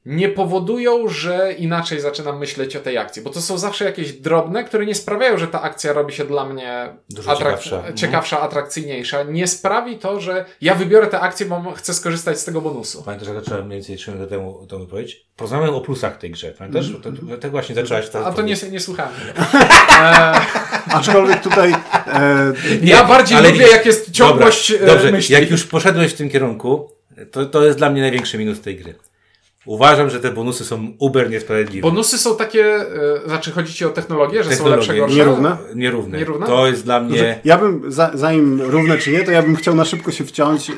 nie powodują, że inaczej zaczynam myśleć o tej akcji, bo to są zawsze jakieś drobne, które nie sprawiają, że ta akcja robi się dla mnie Dużo atrak- ciekawsza. Mhm. ciekawsza, atrakcyjniejsza. Nie sprawi to, że ja wybiorę tę akcję, bo chcę skorzystać z tego bonusu. Pamiętasz, jak zacząłem mniej więcej 3 minuty temu to powiedzieć? Porozmawiałem o plusach tej grze. Pamiętasz? To, to, tak właśnie zacząłeś. A to nie, nie słuchałem. Aczkolwiek tutaj e, ja bardziej ale lubię, jak jest ciągłość Dobra, e, Dobrze, myśli. jak już poszedłeś w tym kierunku, to, to jest dla mnie największy minus tej gry. Uważam, że te bonusy są uber niesprawiedliwe. Bonusy są takie, e, znaczy chodzi ci o technologię, że Technologie. są lepsze, gorsze? Nierówne? Nierówne. Nierówne? To jest dla mnie... Znaczy, ja bym, za, zanim równe czy nie, to ja bym chciał na szybko się wciąć e,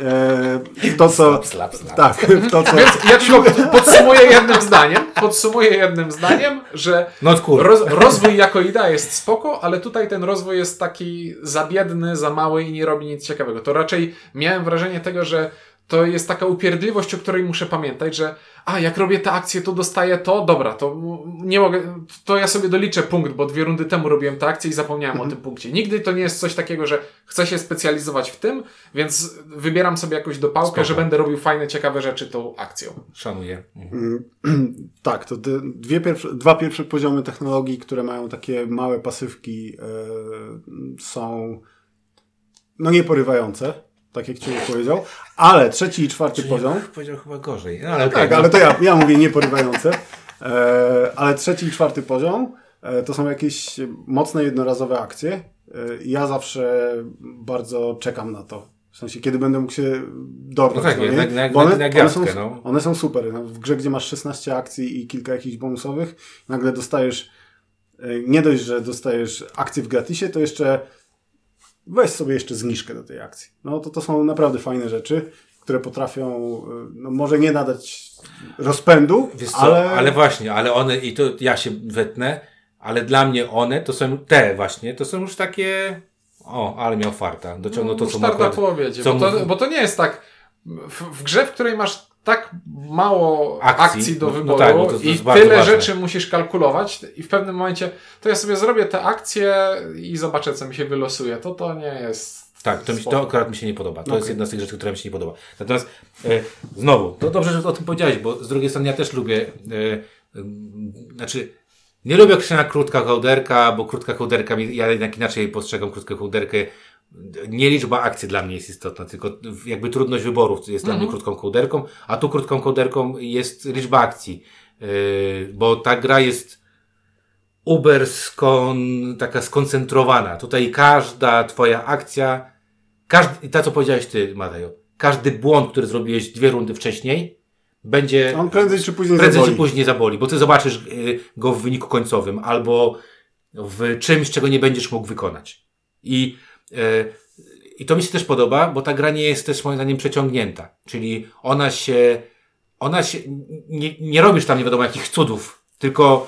w to, co... Slap, slap, slap. Tak, w to, co... Więc ja tylko podsumuję jednym zdaniem, podsumuję jednym zdaniem, że No kur... roz, rozwój jako idea jest spoko, ale tutaj ten rozwój jest taki za biedny, za mały i nie robi nic ciekawego. To raczej miałem wrażenie tego, że to jest taka upierdliwość, o której muszę pamiętać, że a, jak robię tę akcję, to dostaję to, dobra, to nie mogę, to ja sobie doliczę punkt, bo dwie rundy temu robiłem tę akcję i zapomniałem o tym punkcie. Nigdy to nie jest coś takiego, że chcę się specjalizować w tym, więc wybieram sobie jakąś dopałkę, Spoko. że będę robił fajne, ciekawe rzeczy tą akcją. Szanuję. Mhm. Tak, to dwie pierwsze, dwa pierwsze poziomy technologii, które mają takie małe pasywki, e, są no nieporywające, tak jak Cię powiedział, ale trzeci i czwarty poziom, Powiedział chyba gorzej. No, ale okej, tak, no. ale to ja, ja mówię nieporywające, e, ale trzeci i czwarty poziom e, to są jakieś mocne jednorazowe akcje. E, ja zawsze bardzo czekam na to. W sensie, kiedy będę mógł się dorwać. No tak, jak- jak- bo jak na gwiazdkę, są, no. one są super. No, w grze, gdzie masz 16 akcji i kilka jakichś bonusowych, nagle dostajesz e, nie dość, że dostajesz akcję w gratisie, to jeszcze weź sobie jeszcze zniżkę do tej akcji. No to to są naprawdę fajne rzeczy, które potrafią, e, no może nie nadać rozpędu, Wiesz co, ale, ale... właśnie, ale one, i to ja się wetnę, ale dla mnie one, to są te właśnie, to są już takie, o, ale miał farta, dociągnął to, co mu co bo to, mu- bo to nie jest tak, w, w grze, w której masz tak mało Akcji, akcji, do no- no wyboru tak, no to- to i tyle ważne. rzeczy musisz kalkulować i w pewnym momencie to ja sobie zrobię te akcje i zobaczę, co mi się wylosuje. To to nie jest Tak, to, mi, to akurat mi się nie podoba. To Okej. jest jedna z tych rzeczy, która mi się nie podoba. Natomiast e, znowu, to dobrze, że o tym powiedziałeś, bo z drugiej strony ja też lubię, e, e, znaczy nie lubię określenia krótka kołderka, bo krótka kołderka, ja jednak inaczej postrzegam krótką kołderkę. Nie liczba akcji dla mnie jest istotna, tylko jakby trudność wyborów jest dla mnie krótką kołderką, a tu krótką kołderką jest liczba akcji. E, bo ta gra jest uber skon, taka skoncentrowana. Tutaj każda twoja akcja, każdy, to co powiedziałeś ty, Matejo, każdy błąd, który zrobiłeś dwie rundy wcześniej, będzie on prędzej czy później prędzej czy zaboli. później zaboli, bo ty zobaczysz y, go w wyniku końcowym albo w czymś, czego nie będziesz mógł wykonać. I, y, I to mi się też podoba, bo ta gra nie jest też moim zdaniem przeciągnięta. Czyli ona się, ona się, nie, nie robisz tam nie wiadomo jakich cudów, tylko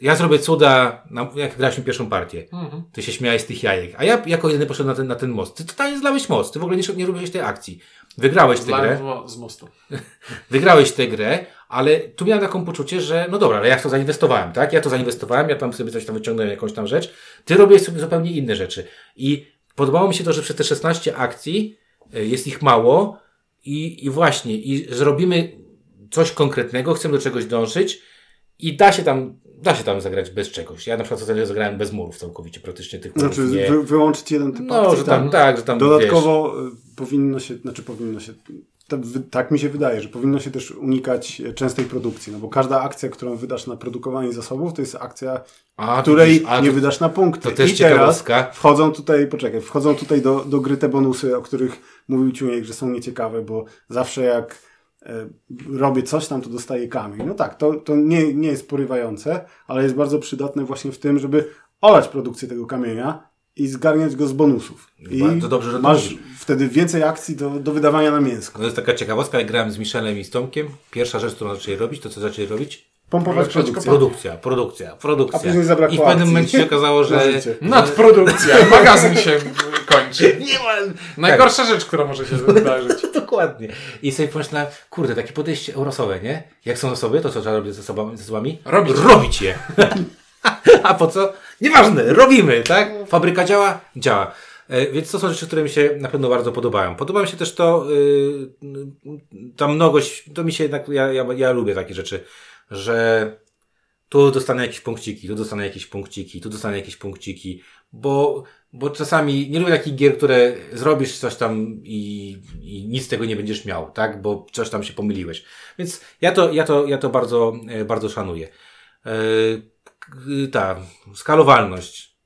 ja zrobię cuda, na, jak graliśmy pierwszą partię. Mhm. Ty się śmiałeś z tych jajek. A ja jako jedyny poszedłem na ten, na ten most. Ty totalnie zlałeś most. Ty w ogóle nie, nie robiłeś tej akcji. Wygrałeś tę grę. Z mostu. Wygrałeś tę grę, ale tu miałem taką poczucie, że no dobra, ale ja w to zainwestowałem, tak? Ja to zainwestowałem, ja tam sobie coś tam wyciągnąłem, jakąś tam rzecz. Ty robisz sobie zupełnie inne rzeczy. I podobało mi się to, że przez te 16 akcji y, jest ich mało i, i właśnie, i zrobimy coś konkretnego, chcemy do czegoś dążyć i da się tam, da się tam zagrać bez czegoś. Ja na przykład ostatnio zagrałem bez murów całkowicie, praktycznie tych murów Znaczy nie... wy, wyłączyć jeden typ No, akcji, że tam, tak, że tam, wiesz, Dodatkowo y, powinno się, znaczy powinno się, tak mi się wydaje, że powinno się też unikać częstej produkcji, no bo każda akcja, którą wydasz na produkowanie zasobów, to jest akcja, a, której widzisz, a nie wydasz na punkty. to też I teraz wchodzą tutaj, poczekaj, wchodzą tutaj do, do gry te bonusy, o których mówił Ciuniek, że są nieciekawe, bo zawsze jak e, robię coś tam, to dostaję kamień. No tak, to, to nie, nie jest porywające, ale jest bardzo przydatne właśnie w tym, żeby olać produkcję tego kamienia i zgarniać go z bonusów. I Bardzo dobrze, że masz mówisz. wtedy więcej akcji do, do wydawania na mięsko. No to jest taka ciekawostka, jak grałem z Michelem i z Tomkiem, pierwsza rzecz, którą zaczęli robić, to co zaczęli robić? Pompować produkcję. Produkcja, produkcja, produkcja. A później zabrakło I w pewnym akcji. momencie się okazało, że... Nadprodukcja, magazyn się kończy. Nie ma... Najgorsza rzecz, która może się wydarzyć. Dokładnie. I sobie pomyślałem, kurde, takie podejście eurosowe, nie? Jak są osoby, to co trzeba robić ze sobą, ze sobami? Robić. Robić je. A po co? Nieważne, robimy, tak? Fabryka działa? Działa. E, Więc to są rzeczy, które mi się na pewno bardzo podobają. Podoba mi się też to, yy, ta mnogość, to mi się jednak, ja, ja, ja lubię takie rzeczy, że tu dostanę jakieś punkciki, tu dostanę jakieś punkciki, tu dostanę jakieś punkciki, bo, bo czasami nie lubię takich gier, które zrobisz coś tam i, i nic z tego nie będziesz miał, tak? Bo coś tam się pomyliłeś. Więc ja to, ja to, ja to bardzo, e, bardzo szanuję. K- ta skalowalność.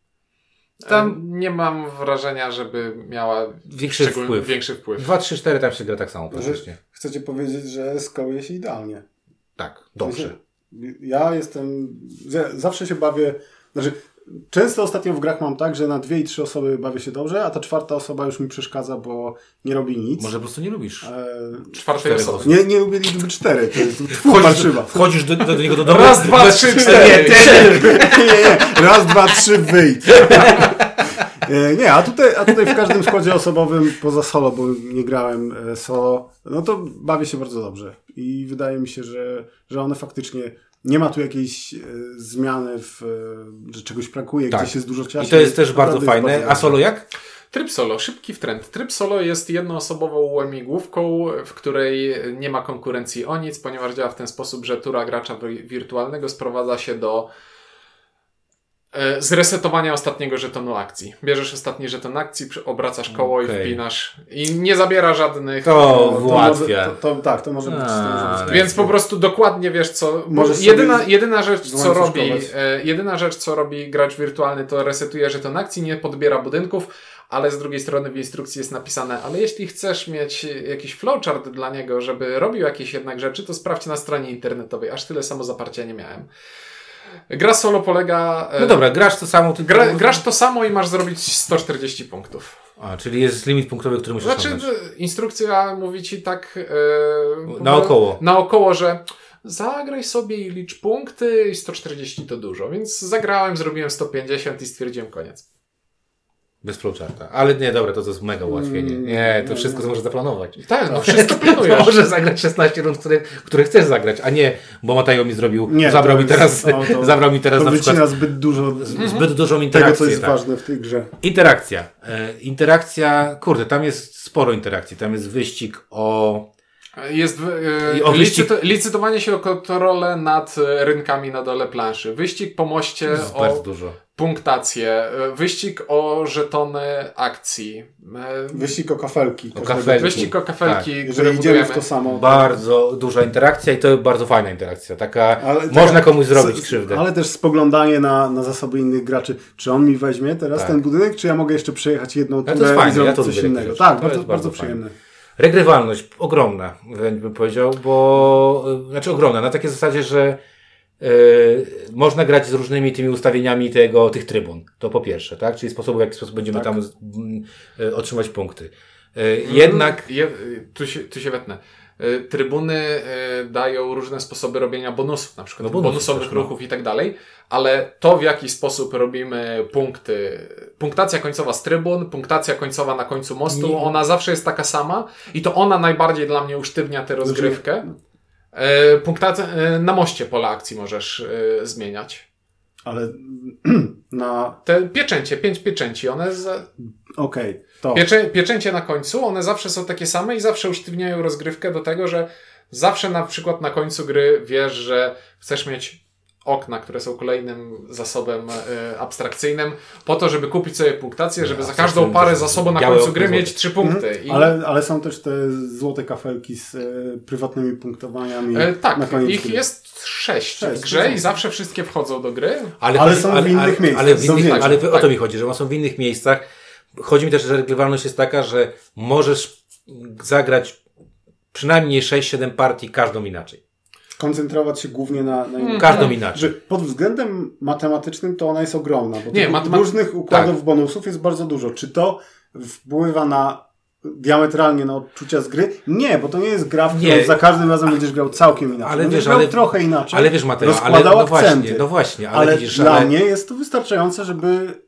Tam nie mam wrażenia, żeby miała Większy wpływ. większy wpływ. 2, 3, 4 tam się gra tak samo praktycznie. Chcecie powiedzieć, że skaluje się idealnie. Tak, dobrze. Ja jestem. Zawsze się bawię. Znaczy, często ostatnio w grach mam tak, że na dwie i trzy osoby bawię się dobrze, a ta czwarta osoba już mi przeszkadza, bo nie robi nic. Może po prostu nie lubisz. E, Czwartej osoby. nie, nie lubię liczby cztery. To jest Wchodzisz, marszywa. wchodzisz do, do niego do domu. Raz, dwa, trzy, Nie, cztery. ty- Nie, nie. Raz, dwa, trzy, wyjdź. E, Nie, a tutaj, a tutaj w każdym składzie osobowym, poza solo, bo nie grałem e, solo, no to bawię się bardzo dobrze. I wydaje mi się, że, że one faktycznie nie ma tu jakiejś e, zmiany, w, e, że czegoś brakuje, Tak. gdzieś jest dużo czasu. I to jest też bardzo fajne. A bardzo solo jak? Tryb solo, szybki w trend. Tryb solo jest jednoosobową łamigłówką, w której nie ma konkurencji o nic, ponieważ działa w ten sposób, że tura gracza wi- wirtualnego sprowadza się do zresetowania ostatniego żetonu akcji. Bierzesz ostatni żeton akcji, obracasz koło i Okej. wpinasz. I nie zabiera żadnych... To To ułatwia. Może, to, to, tak, to może być. To może A, być. Więc po prostu dokładnie wiesz co. Możesz sobie jedyna, jedyna rzecz, co robi, e, jedyna rzecz, co robi gracz wirtualny, to resetuje żeton akcji, nie podbiera budynków, ale z drugiej strony w instrukcji jest napisane, ale jeśli chcesz mieć jakiś flowchart dla niego, żeby robił jakieś jednak rzeczy, to sprawdź na stronie internetowej. Aż tyle samo zaparcia nie miałem. Gra solo polega. e, No dobra, grasz to samo. Ty Gra, grasz to samo i masz zrobić 140 punktów. A, czyli jest limit punktowy, który musisz Znaczy, osiągnąć. instrukcja mówi ci tak. E, Naokoło. Naokoło, że zagraj sobie i licz punkty i 140 to dużo. Więc zagrałem, zrobiłem 150 i stwierdziłem koniec. Bez flowcharta. Ale nie, dobra, to, to jest mega ułatwienie. Mm, Nie, to nie, wszystko nie. może zaplanować. Tak, no wszystko To planujesz. możesz zagrać 16 rund, które, które chcesz zagrać, a nie, bo Mateo mi zrobił, Nie, zabrał mi jest- teraz, no, to- zabrał mi teraz To na przykład zbyt dużo zbyt dużą tego, interakcję. co jest tak. ważne w tej grze. Interakcja. E, interakcja, kurde, tam jest sporo interakcji. Tam jest wyścig o... Jest e, o wyścig- licyto- licytowanie się o kontrolę nad e, rynkami na dole planszy. Wyścig po moście Jest bardzo o dużo. Punktację. e, Wyścig o żetony akcji. e, Wyścig o kafelki. O kafelki. Wyścig o kafelki, Jeżeli które idziemy w to samo. Bardzo duża interakcja i to bardzo fajna interakcja. Taka, Ale można taka- komuś zrobić s- krzywdę. Ale też spoglądanie na, na zasoby innych graczy. Czy on mi weźmie teraz Tak. ten budynek, czy ja mogę jeszcze przejechać jedną to turę jest fajne, i zrobić ja to coś innego? Tak, To bardzo, jest bardzo, bardzo przyjemne. Regrywalność ogromna, bym powiedział, bo y, znaczy ogromna, na takiej zasadzie, że y, można grać z różnymi tymi ustawieniami tego, tych trybun. To po pierwsze, tak? Czyli sposobu, w jaki sposób będziemy Tak. tam z- m, y, otrzymać punkty. Y, jednak Je, tu, się, tu się wetnę. Trybuny dają różne sposoby robienia bonusów, na przykład No bonusów bonusowych też, no. ruchów i tak dalej, ale to w jaki sposób robimy punkty, punktacja końcowa z trybun, punktacja końcowa na końcu mostu, Nie. ona zawsze jest taka sama i to ona najbardziej dla mnie usztywnia tę rozgrywkę. Y, Punktacja, y, na moście pola akcji możesz y, zmieniać. Ale na... Te pieczęcie, pięć pieczęci, one za, Okej, to... Pieczę, pieczęcie na końcu, one zawsze są takie same i zawsze usztywniają rozgrywkę do tego, że zawsze na przykład na końcu gry wiesz, że chcesz mieć okna, które są kolejnym zasobem e, abstrakcyjnym, po to, żeby kupić sobie punktację, żeby za każdą parę zasobu na końcu gry złote. mieć trzy punkty. I, Mhm. Ale, ale są też te złote kafelki z e, prywatnymi punktowaniami e, na tak, koniec ich gry. jest sześć Sześć, w grze i zawsze wszystkie wchodzą do gry. Ale, Ale są w innych miejscach, Ale, w innych, ale o Tak. to mi chodzi, że one są w innych miejscach. Chodzi mi też, że regrywalność jest taka, że możesz zagrać przynajmniej 6-7 partii, każdą inaczej. Skoncentrować się głównie na, na innych. Każdą Że inaczej. pod względem matematycznym to ona jest ogromna, bo Nie, matemat- różnych układów tak. bonusów jest bardzo dużo. Czy to wpływa na diametralnie na odczucia z gry? Nie, bo to nie jest gra, w którą Nie. za każdym razem będziesz grał całkiem inaczej. Ale będziesz wiesz, grał ale- trochę inaczej. Ale wiesz, Mateo, ale no akcenty. właśnie, no właśnie, ale, ale widzisz, dla ale, mnie jest to wystarczające, żeby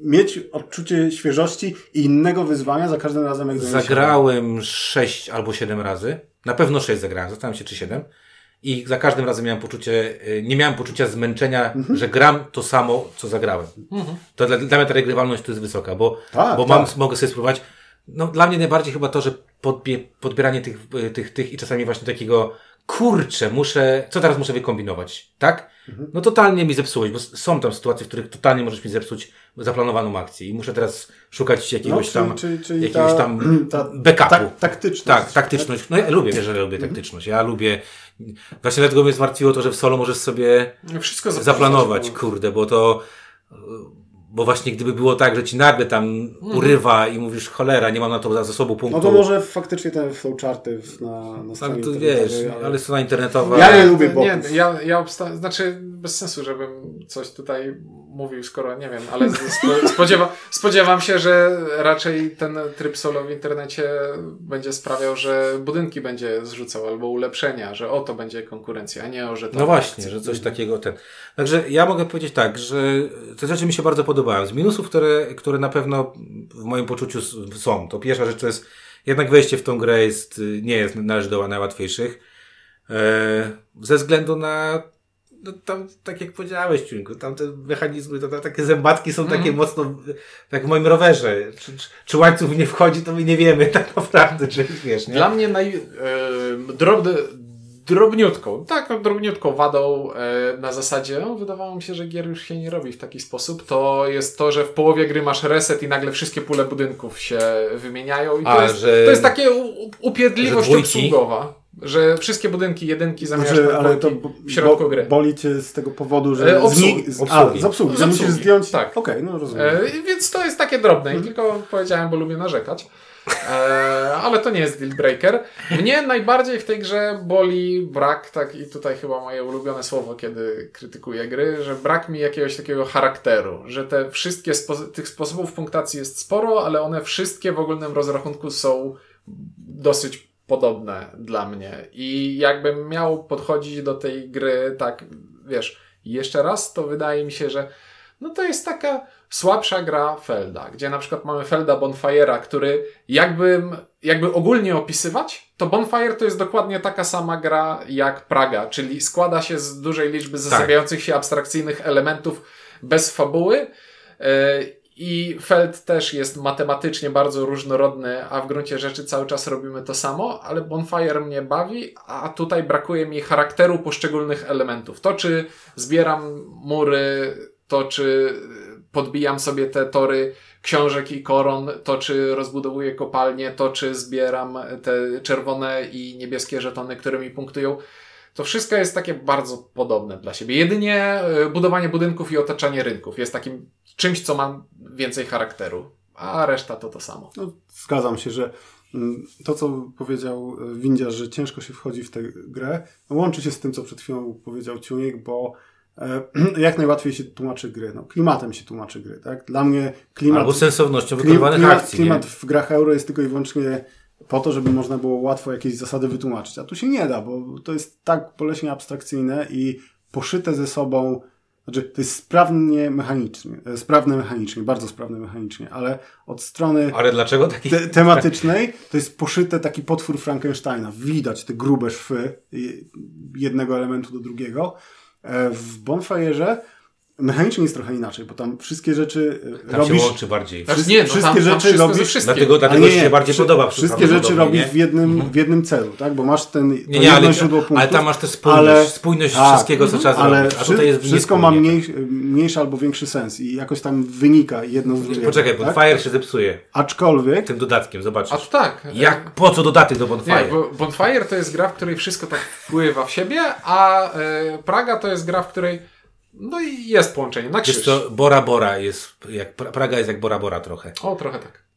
mieć odczucie świeżości i innego wyzwania za każdym razem, jak Zagrałem 6 albo 7 razy. Na pewno 6 zagrałem, zastanawiam się czy 7. I za każdym razem miałem poczucie, y, nie miałem poczucia zmęczenia, Mhm. że gram to samo, co zagrałem. To dla, dla mnie ta regrywalność tu jest wysoka, bo, Tak, bo tak. mam, mogę sobie spróbować. No, dla mnie najbardziej chyba to, że podbie, podbieranie tych, y, tych, tych i czasami właśnie takiego, kurczę, muszę, co teraz muszę wykombinować, tak? Mhm. No totalnie mi zepsułeś, bo są tam sytuacje, w których totalnie możesz mi zepsuć zaplanowaną akcję i muszę teraz szukać jakiegoś No, tam, czyli- czyli jakiegoś ta- tam ta- backupu. Tak, taktyczność. Tak, taktyczność. No ja lubię, wiesz, że lubię taktyczność. Ja lubię, właśnie dlatego mnie zmartwiło to, że w solo możesz sobie Wszystko zaplanować, kurde, bo to, bo właśnie gdyby było tak, że ci nagle tam urywa i mówisz, cholera, nie mam na to zasobu punktu. No to może faktycznie te flowcharty na, na Tak, stronie to internetowej, wiesz, ale strona internetowa. Ja nie lubię Nie, boków. ja, ja obsta- znaczy bez sensu, żebym coś tutaj mówił, skoro nie wiem, ale spo- spodziewa- spodziewam się, że raczej ten tryb solo w internecie będzie sprawiał, że budynki będzie zrzucał albo ulepszenia, że o to będzie konkurencja, a nie o, że to No właśnie, że coś takiego ten. Także ja mogę powiedzieć tak, że te rzeczy mi się bardzo podobają. Z minusów, które, które na pewno w moim poczuciu są. To pierwsza rzecz to jest jednak wejście w tą grę jest, nie jest, należy do najłatwiejszych. E, ze względu na no tam, tak jak powiedziałeś, Ciuńku, tam te mechanizmy, to, to takie zębatki są takie mocno, tak w moim rowerze. Czy, czy, czy łańcuch nie wchodzi, to my nie wiemy tak naprawdę, czy wiesz, nie? Dla mnie naj, e, drobny, drobniutką, taką drobniutką wadą e, na zasadzie, no, wydawało mi się, że gier już się nie robi w taki sposób, to jest to, że w połowie gry masz reset i nagle wszystkie pule budynków się wymieniają i to, A, jest, że- to jest takie u- dwójki? obsługowa, że wszystkie budynki jedynki zamiast Znaczy, ale to w środku bo- gry. boli cię z tego powodu, że E, obsługi. z, Obsługi. A, z obsługi, Z że obsługi, musisz zdjąć. tak. Okej, no rozumiem. E, więc to jest takie drobne i tylko powiedziałem, bo lubię narzekać. E, ale to nie jest deal breaker. Mnie najbardziej w tej grze boli brak, tak i tutaj chyba moje ulubione słowo, kiedy krytykuję gry, że brak mi jakiegoś takiego charakteru, że te wszystkie spo- tych sposobów punktacji jest sporo, ale one wszystkie w ogólnym rozrachunku są dosyć podobne dla mnie. I jakbym miał podchodzić do tej gry tak, wiesz, jeszcze raz, to wydaje mi się, że no to jest taka słabsza gra Felda, gdzie na przykład mamy Felda Bonfire'a, który jakbym, jakby ogólnie opisywać, to Bonfire to jest dokładnie taka sama gra jak Praga, czyli składa się z dużej liczby zazębiających się abstrakcyjnych elementów bez fabuły. I Feld też jest matematycznie bardzo różnorodny, a w gruncie rzeczy cały czas robimy to samo, ale Bonfire mnie bawi, a tutaj brakuje mi charakteru poszczególnych elementów. To, czy zbieram mury, to, czy podbijam sobie te tory książek i koron, to, czy rozbudowuję kopalnie, to, czy zbieram te czerwone i niebieskie żetony, które mi punktują. To wszystko jest takie bardzo podobne dla siebie. Jedynie y, budowanie budynków i otaczanie rynków jest takim czymś, co ma więcej charakteru, a reszta to to samo. No, zgadzam się, że mm, to, co powiedział e, Windziarz, że ciężko się wchodzi w tę grę, łączy się z tym, co przed chwilą powiedział Ciuniek, bo e, jak najłatwiej się tłumaczy gry. No, klimatem się tłumaczy gry, tak? Dla mnie klimat... Albo sensownością wykonywanych klimat, akcji. klimat nie? w grach euro jest tylko i wyłącznie po to, żeby można było łatwo jakieś zasady wytłumaczyć. A tu się nie da, bo to jest tak boleśnie abstrakcyjne i poszyte ze sobą. Znaczy, to jest sprawnie mechanicznie, e, sprawne mechanicznie, bardzo sprawne mechanicznie, ale od strony Ale dlaczego taki? te, tematycznej to jest poszyte taki potwór Frankensteina. Widać te grube szwy jednego elementu do drugiego. E, W Bonfire'ze mechanicznie jest trochę inaczej, bo tam wszystkie rzeczy e, Tam robisz... się łączy bardziej. Znaczy Wszystkie- nie, no wszystkie tam, tam rzeczy robisz-. Dlatego, dlatego nie, się bardziej podoba. Wszystkie rzeczy prawdopodobnie, robisz w nie? jednym, w jednym celu, tak? Bo masz ten to Nie, nie, jedno ale, źródło punktów. ale tam masz tę spójność, ale- spójność tak, wszystkiego, co trzeba ale zrobić. A wszy- tutaj jest wszystko ma mniej, mniejszy albo większy sens i jakoś tam wynika jedno z drugiego. Poczekaj, bo tak? Fire się zepsuje Aczkolwiek tym dodatkiem, zobaczysz. A to tak. Jak, po co dodatek do Nie, Bonfire? bo Bonfire to jest gra, w której wszystko tak wpływa w siebie, a e, Praga to jest gra, w której no i jest połączenie na Wiesz krzyż. co, Bora Bora jest, jak, Pra- Praga jest jak Bora Bora trochę. O, trochę tak.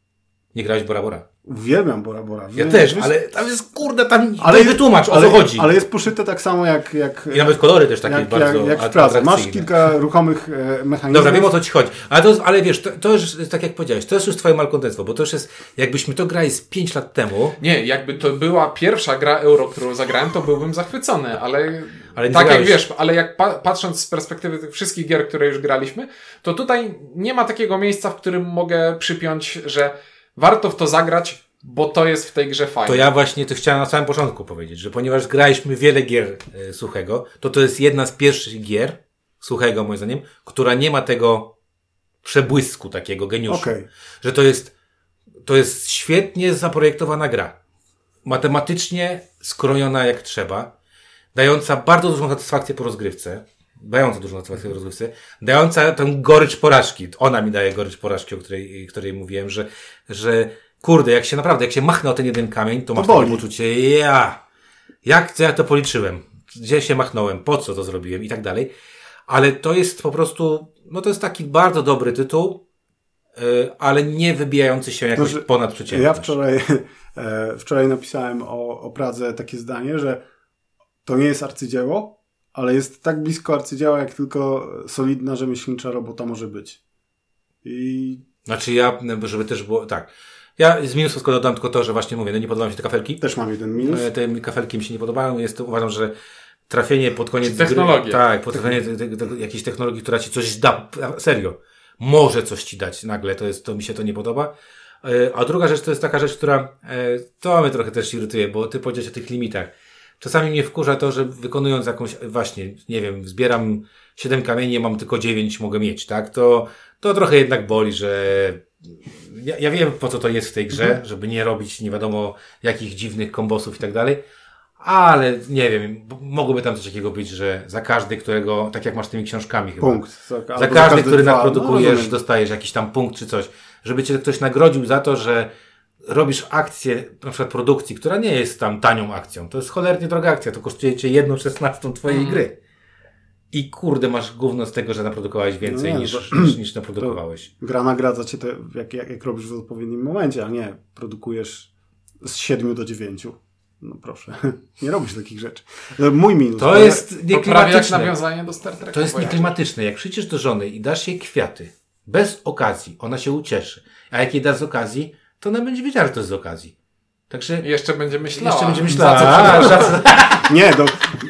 Nie grałeś Bora Bora. Uwielbiam Bora Bora. Ja Wie- też, wiesz- ale tam jest, kurde, tam ale ale wytłumacz, o ale, co chodzi. Ale jest poszyte tak samo jak, jak, I nawet kolory też takie jak, bardzo jak, jak w Pradze. Masz kilka ruchomych e, mechanizmów. Dobra, wiem o co ci chodzi. Ale, to, ale wiesz, to, to już, tak jak powiedziałeś, to jest już twoje malkontentstwo, bo to już jest, jakbyśmy to grali z 5 lat temu, Nie, jakby to była pierwsza gra euro, którą zagrałem, to byłbym zachwycony, ale, Ale nie tak jak zagrałeś. wiesz, ale jak pa patrząc z perspektywy tych wszystkich gier, które już graliśmy, to tutaj nie ma takiego miejsca, w którym mogę przypiąć, że warto w to zagrać, bo to jest w tej grze fajne. to ja właśnie to chciałem na samym początku powiedzieć, że ponieważ graliśmy wiele gier e, Suchego, to to jest jedna z pierwszych gier Suchego, moim zdaniem, która nie ma tego przebłysku takiego geniuszu. Okej. Że to jest, to jest świetnie zaprojektowana gra. Matematycznie skrojona jak trzeba, dająca bardzo dużą satysfakcję po rozgrywce, dająca dużą satysfakcję po rozgrywce, dająca tę gorycz porażki. Ona mi daje gorycz porażki, o której, której mówiłem, że, że kurde, jak się naprawdę, jak się machnę o ten jeden kamień, to masz boli. takie poczucie, ja, jak to ja to policzyłem, gdzie się machnąłem, po co to zrobiłem i tak dalej. Ale to jest po prostu, no to jest taki bardzo dobry tytuł, yy, ale nie wybijający się jakoś Znaczy, ponad przeciętność. Ja wczoraj, e, wczoraj napisałem o, o Pradze takie zdanie, że to nie jest arcydzieło, ale jest tak blisko arcydzieła, jak tylko solidna rzemieślnicza robota może być. I Znaczy ja, żeby też było, tak. Ja z minusów tylko dodam tylko to, że właśnie mówię, no nie podobają mi się te kafelki. też mam jeden minus. E, Te kafelki mi się nie podobają. Jest to, uważam, że trafienie pod koniec Czy technologie. Gry, tak, pod koniec te- te- te- jakiejś technologii, która ci coś da, serio, może coś ci dać nagle, to jest, to mi się to nie podoba. E, A druga rzecz to jest taka rzecz, która, e, to mnie trochę też irytuje, bo ty powiedziałeś o tych limitach. Czasami mnie wkurza to, że wykonując jakąś, właśnie, nie wiem, zbieram 7 kamieni, mam tylko 9 mogę mieć, tak? To, to trochę jednak boli, że ja, ja wiem po co to jest w tej grze, żeby nie robić nie wiadomo jakich dziwnych kombosów i tak dalej, ale nie wiem, mogłoby tam coś takiego być, że za każdy, którego, tak jak masz z tymi książkami chyba. Punkt. Za, Za albo każdy, który dwa. naprodukujesz, No, dostajesz jakiś tam punkt czy coś. Żeby cię ktoś nagrodził za to, że robisz akcję, na przykład produkcji, która nie jest tam tanią akcją. To jest cholernie droga akcja. To kosztuje cię jedną szesnastą twojej Mhm. gry. I kurde, masz gówno z tego, że naprodukowałeś więcej No nie, niż, to- niż, niż naprodukowałeś. Gra nagradza cię jak, jak, jak robisz w odpowiednim momencie, a nie produkujesz z 7 do 9. No proszę, nie robisz takich rzeczy. E, Mój minus. To jest nieklimatyczne. nawiązanie do Star Treka. To jest nieklimatyczne. Jak przyjdziesz do żony i dasz jej kwiaty, bez okazji, ona się ucieszy. A jak jej dasz z okazji, to ona będzie wiedziała, że to jest z okazji. Także Jeszcze będzie myślała. jeszcze będzie za myślała. co a, Nie, to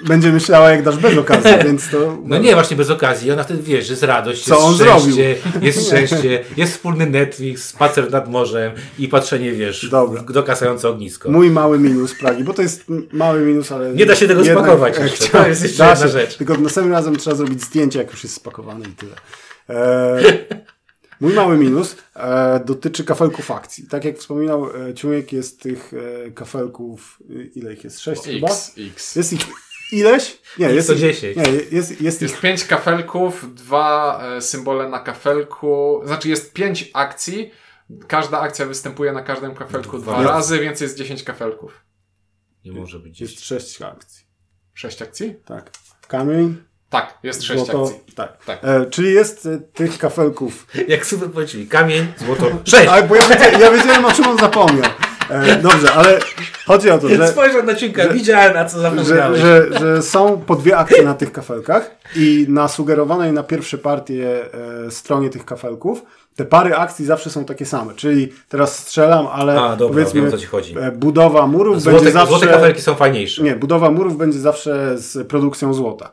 będzie myślała jak dasz bez okazji, więc to... No nie, właśnie bez okazji. Ona wtedy wie, że jest radość, Co jest on szczęście, jest szczęście, jest wspólny Netflix, spacer nad morzem i patrzenie, wiesz, Dobra. dokasające ognisko. Mój mały minus Pragi, bo to jest mały minus, ale... Nie da się tego jednak- spakować jeszcze. chciałem- To jest jeszcze jedna się, rzecz. Tylko następnym razem trzeba zrobić zdjęcie, jak już jest spakowane i tyle. E, mój mały minus e, dotyczy kafelków akcji. Tak jak wspominał e, Ciumiek, jest tych e, kafelków, e, ile ich jest? Sześć chyba? X, X. Jest ich ileś? Nie, jest to ich- 10. Nie, jest, jest ich Jest pięć kafelków, dwa e, symbole na kafelku. Znaczy jest pięć akcji. Każda akcja występuje na każdym kafelku dwa Jest- razy, więc jest 10 kafelków. Nie może być jest gdzieś. sześć akcji. Sześć akcji? Tak. Kamień, Tak, jest sześć złoto, akcji. tak. Tak. E, czyli jest e, tych kafelków Jak super powiedzieli, kamień, złoto, sześć! Tak, bo ja, wiedziałem, ja wiedziałem, o czym on zapomniał. E, dobrze, ale chodzi o to, że, Spojrzał na ciunka, widziałem na co że, zapomniałeś. że, że są po dwie akcje na tych kafelkach i na sugerowanej na pierwsze partie e, stronie tych kafelków te pary akcji zawsze są takie same. Czyli teraz strzelam, ale A, dobra, powiedzmy wiem, o co ci chodzi. e, budowa murów Złote, będzie zawsze... złote kafelki są fajniejsze. Nie, budowa murów będzie zawsze z produkcją złota.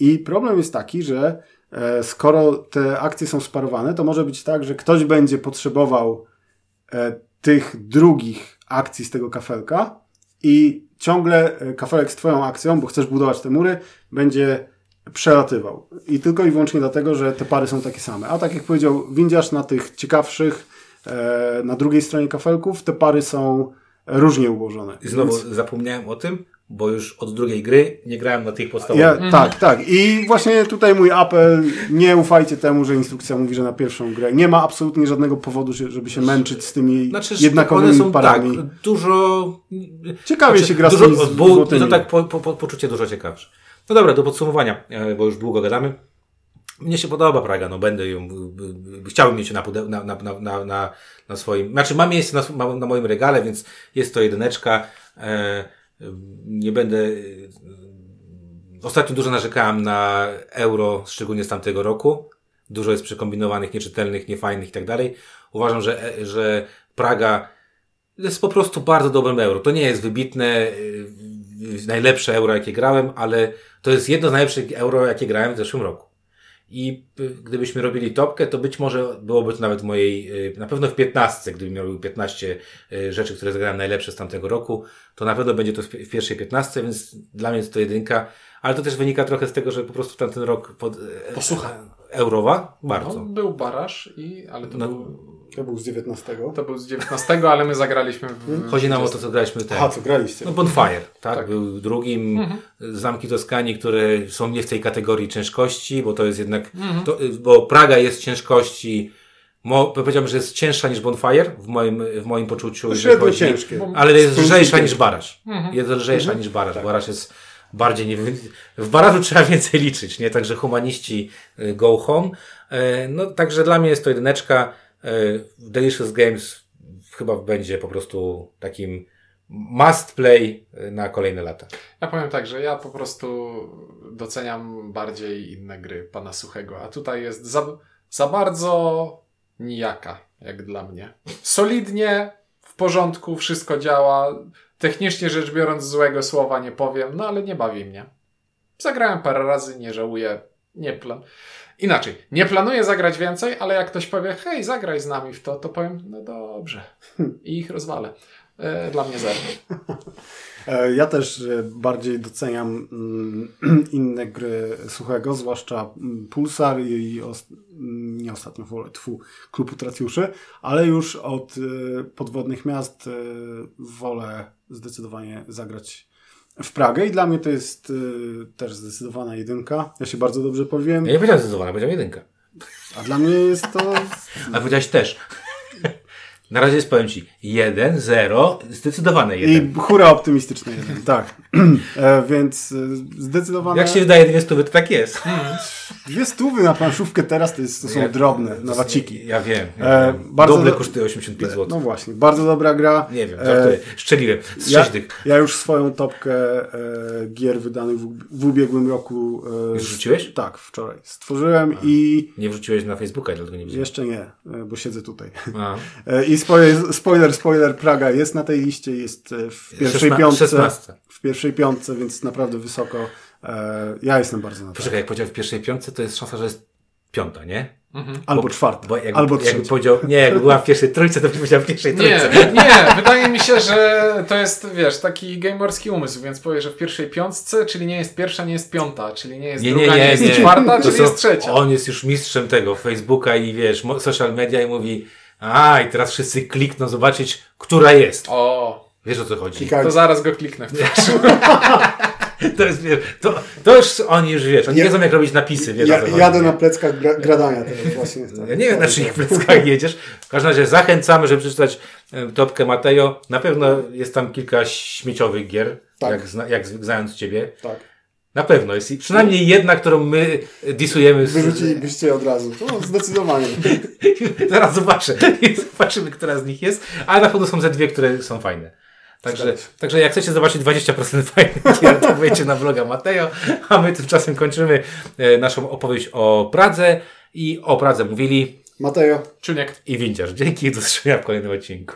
I problem jest taki, że e, skoro te akcje są sparowane, to może być tak, że ktoś będzie potrzebował e, tych drugich akcji z tego kafelka i ciągle e, kafelek z twoją akcją, bo chcesz budować te mury, będzie przelatywał. I tylko i wyłącznie dlatego, że te pary są takie same. A tak jak powiedział Windziarz, na tych ciekawszych, na drugiej stronie kafelków, te pary są różnie ułożone. I znowu Więc- zapomniałem o tym, bo już od drugiej gry nie grałem na tych podstawowych. Ja, Tak, tak. I właśnie tutaj mój apel, nie ufajcie temu, że instrukcja mówi, że na pierwszą grę. Nie ma absolutnie żadnego powodu, żeby się męczyć z tymi Znaczy, jednakowymi są parami. tak, dużo... Ciekawie Znaczy, się gra z dużo, tymi z bo. To tak po, po, po, poczucie dużo ciekawsze. No dobra, do podsumowania, e, bo już długo gadamy. Mnie się podoba Praga, no będę ją, chciałbym mieć na, na, na, na, na, na, swoim, znaczy mam miejsce na, na, moim regale, więc jest to jedyneczka. E, nie będę, y, ostatnio dużo narzekałem na euro, szczególnie z tamtego roku. Dużo jest przekombinowanych, nieczytelnych, niefajnych i tak dalej. Uważam, że, e, że Praga jest po prostu bardzo dobrym euro. To nie jest wybitne, y, y, najlepsze euro, jakie grałem, ale to jest jedno z najlepszych euro, jakie grałem w zeszłym roku. I y, gdybyśmy robili topkę, to być może byłoby to nawet mojej, y, na pewno w 15, gdybym miał 15 y, rzeczy, które zagrałem najlepsze z tamtego roku, to na pewno będzie to w pi- w pierwszej 15, więc dla mnie jest to jedynka, ale to też wynika trochę z tego, że po prostu tamten rok pod, e, Posłuchaj. Eurowa, No, bardzo. był baraż, i, ale to, No. był, To był z 19. to był z 19, ale my zagraliśmy w. Chodzi nam o to, co graliśmy teraz. Aha, co graliście? No Bonfire, tak? Tak. Był drugim. Mhm. Zamki Toskanii, które są nie w tej kategorii ciężkości, bo to jest jednak, Mhm. to, y, bo Praga jest ciężkości, mo, powiedziałbym, że jest cięższa niż Bonfire w moim, w moim poczuciu. Średnio chodzi- ciężkie. Ale jest lżejsza niż Baraż. Mhm. Jest lżejsza niż Baraż. Baraż jest bardziej, nie w Barażu trzeba więcej liczyć, nie? Także humaniści y, go home. E, No, także dla mnie jest to jedyneczka. E, Delicious Games chyba będzie po prostu takim must play y, na kolejne lata. Ja powiem tak, że ja po prostu doceniam bardziej inne gry pana Suchego, a tutaj jest za, za bardzo nijaka, jak dla mnie. Solidnie, w porządku, wszystko działa. Technicznie rzecz biorąc, złego słowa nie powiem, no ale nie bawi mnie. Zagrałem parę razy, nie żałuję, nie plan. Inaczej, nie planuję zagrać więcej, ale jak ktoś powie, hej, zagraj z nami w to, to powiem, no dobrze. I ich rozwalę. E, Dla mnie zero. E, Ja też e, bardziej doceniam mm, inne gry Suchego, zwłaszcza mm, Pulsar i os- nie ostatnio, wolę, tfu, Klub Utracjuszy, ale już od e, podwodnych miast wolę zdecydowanie zagrać w Pragę i dla mnie to jest też zdecydowana jedynka. Ja się bardzo dobrze powiem, Ja nie powiedziałem zdecydowana, powiedziałem jedynka. a dla mnie jest to Ale powiedziałeś też. Na razie jest, powiem Ci, 1, 0, zdecydowane 1. i hura optymistyczny jeden, tak. E, Więc e, zdecydowane... Jak się wydaje dwie stówy, to tak jest. Dwie stówy na planszówkę teraz to, jest, to są Ja- drobne, to na waciki. Ja wiem. Ja E, bardzo Doble do- kosztuje 85 zł. No właśnie, bardzo dobra gra. Nie wiem, E, żartuję. Szczeliłem. Z ja, ja już swoją topkę e, gier wydanych w, w ubiegłym roku. E, Już rzuciłeś? Tak, wczoraj. Stworzyłem i Nie wrzuciłeś na Facebooka, dlatego nie widziałem. jeszcze nie, e, bo siedzę tutaj. A. I spoiler, spoiler, spoiler, Praga jest na tej liście, jest e, w pierwszej Szesna- piątce. 16. W pierwszej piątce, więc naprawdę wysoko. E, ja jestem bardzo na to. Poczekaj, jak powiedział w pierwszej piątce, to jest szansa, że jest piąta, nie? Albo Bo- czwarta, Bo jakby, albo jakby powiedział, nie, jakby była w pierwszej trójce, to by powiedział w pierwszej Nie, trójce. nie, wydaje mi się, że to jest, wiesz, taki gamerski umysł, więc powie, że w pierwszej piątce, czyli nie jest pierwsza, nie jest piąta, czyli nie jest Nie, druga, nie, nie, nie, jest nie. czwarta, To czyli są- jest trzecia. On jest już mistrzem tego Facebooka i wiesz, social media i mówi, a i teraz wszyscy klikną zobaczyć, która jest. O, Wiesz o co chodzi. Klikaj- to zaraz go kliknę w. To jest, wiesz, to, to już oni już wiesz, oni Ja- wiedzą jak robić napisy, wiesz Ja, jadę na pleckach gra, gradania teraz właśnie. tak. Ja nie wiem, na czyich pleckach jedziesz. W każdym razie zachęcamy, żeby przeczytać e, topkę Mateo. Na pewno jest tam kilka śmieciowych gier, Tak. jak, zna, jak znając Ciebie. Tak. Na pewno jest i przynajmniej jedna, którą my disujemy. Z, Wyrzucilibyście je od razu. To zdecydowanie. Zaraz zobaczę. Zobaczymy, która z nich jest. Ale na pewno są ze dwie, które są fajne. Także, także jak chcecie zobaczyć 20% fajnych gier, to wejdźcie na bloga Mateo, a my tymczasem kończymy e, naszą opowieść o Pradze i o Pradze mówili Mateo. Czuniek. i Winciarz. Dzięki i do zobaczenia w kolejnym odcinku.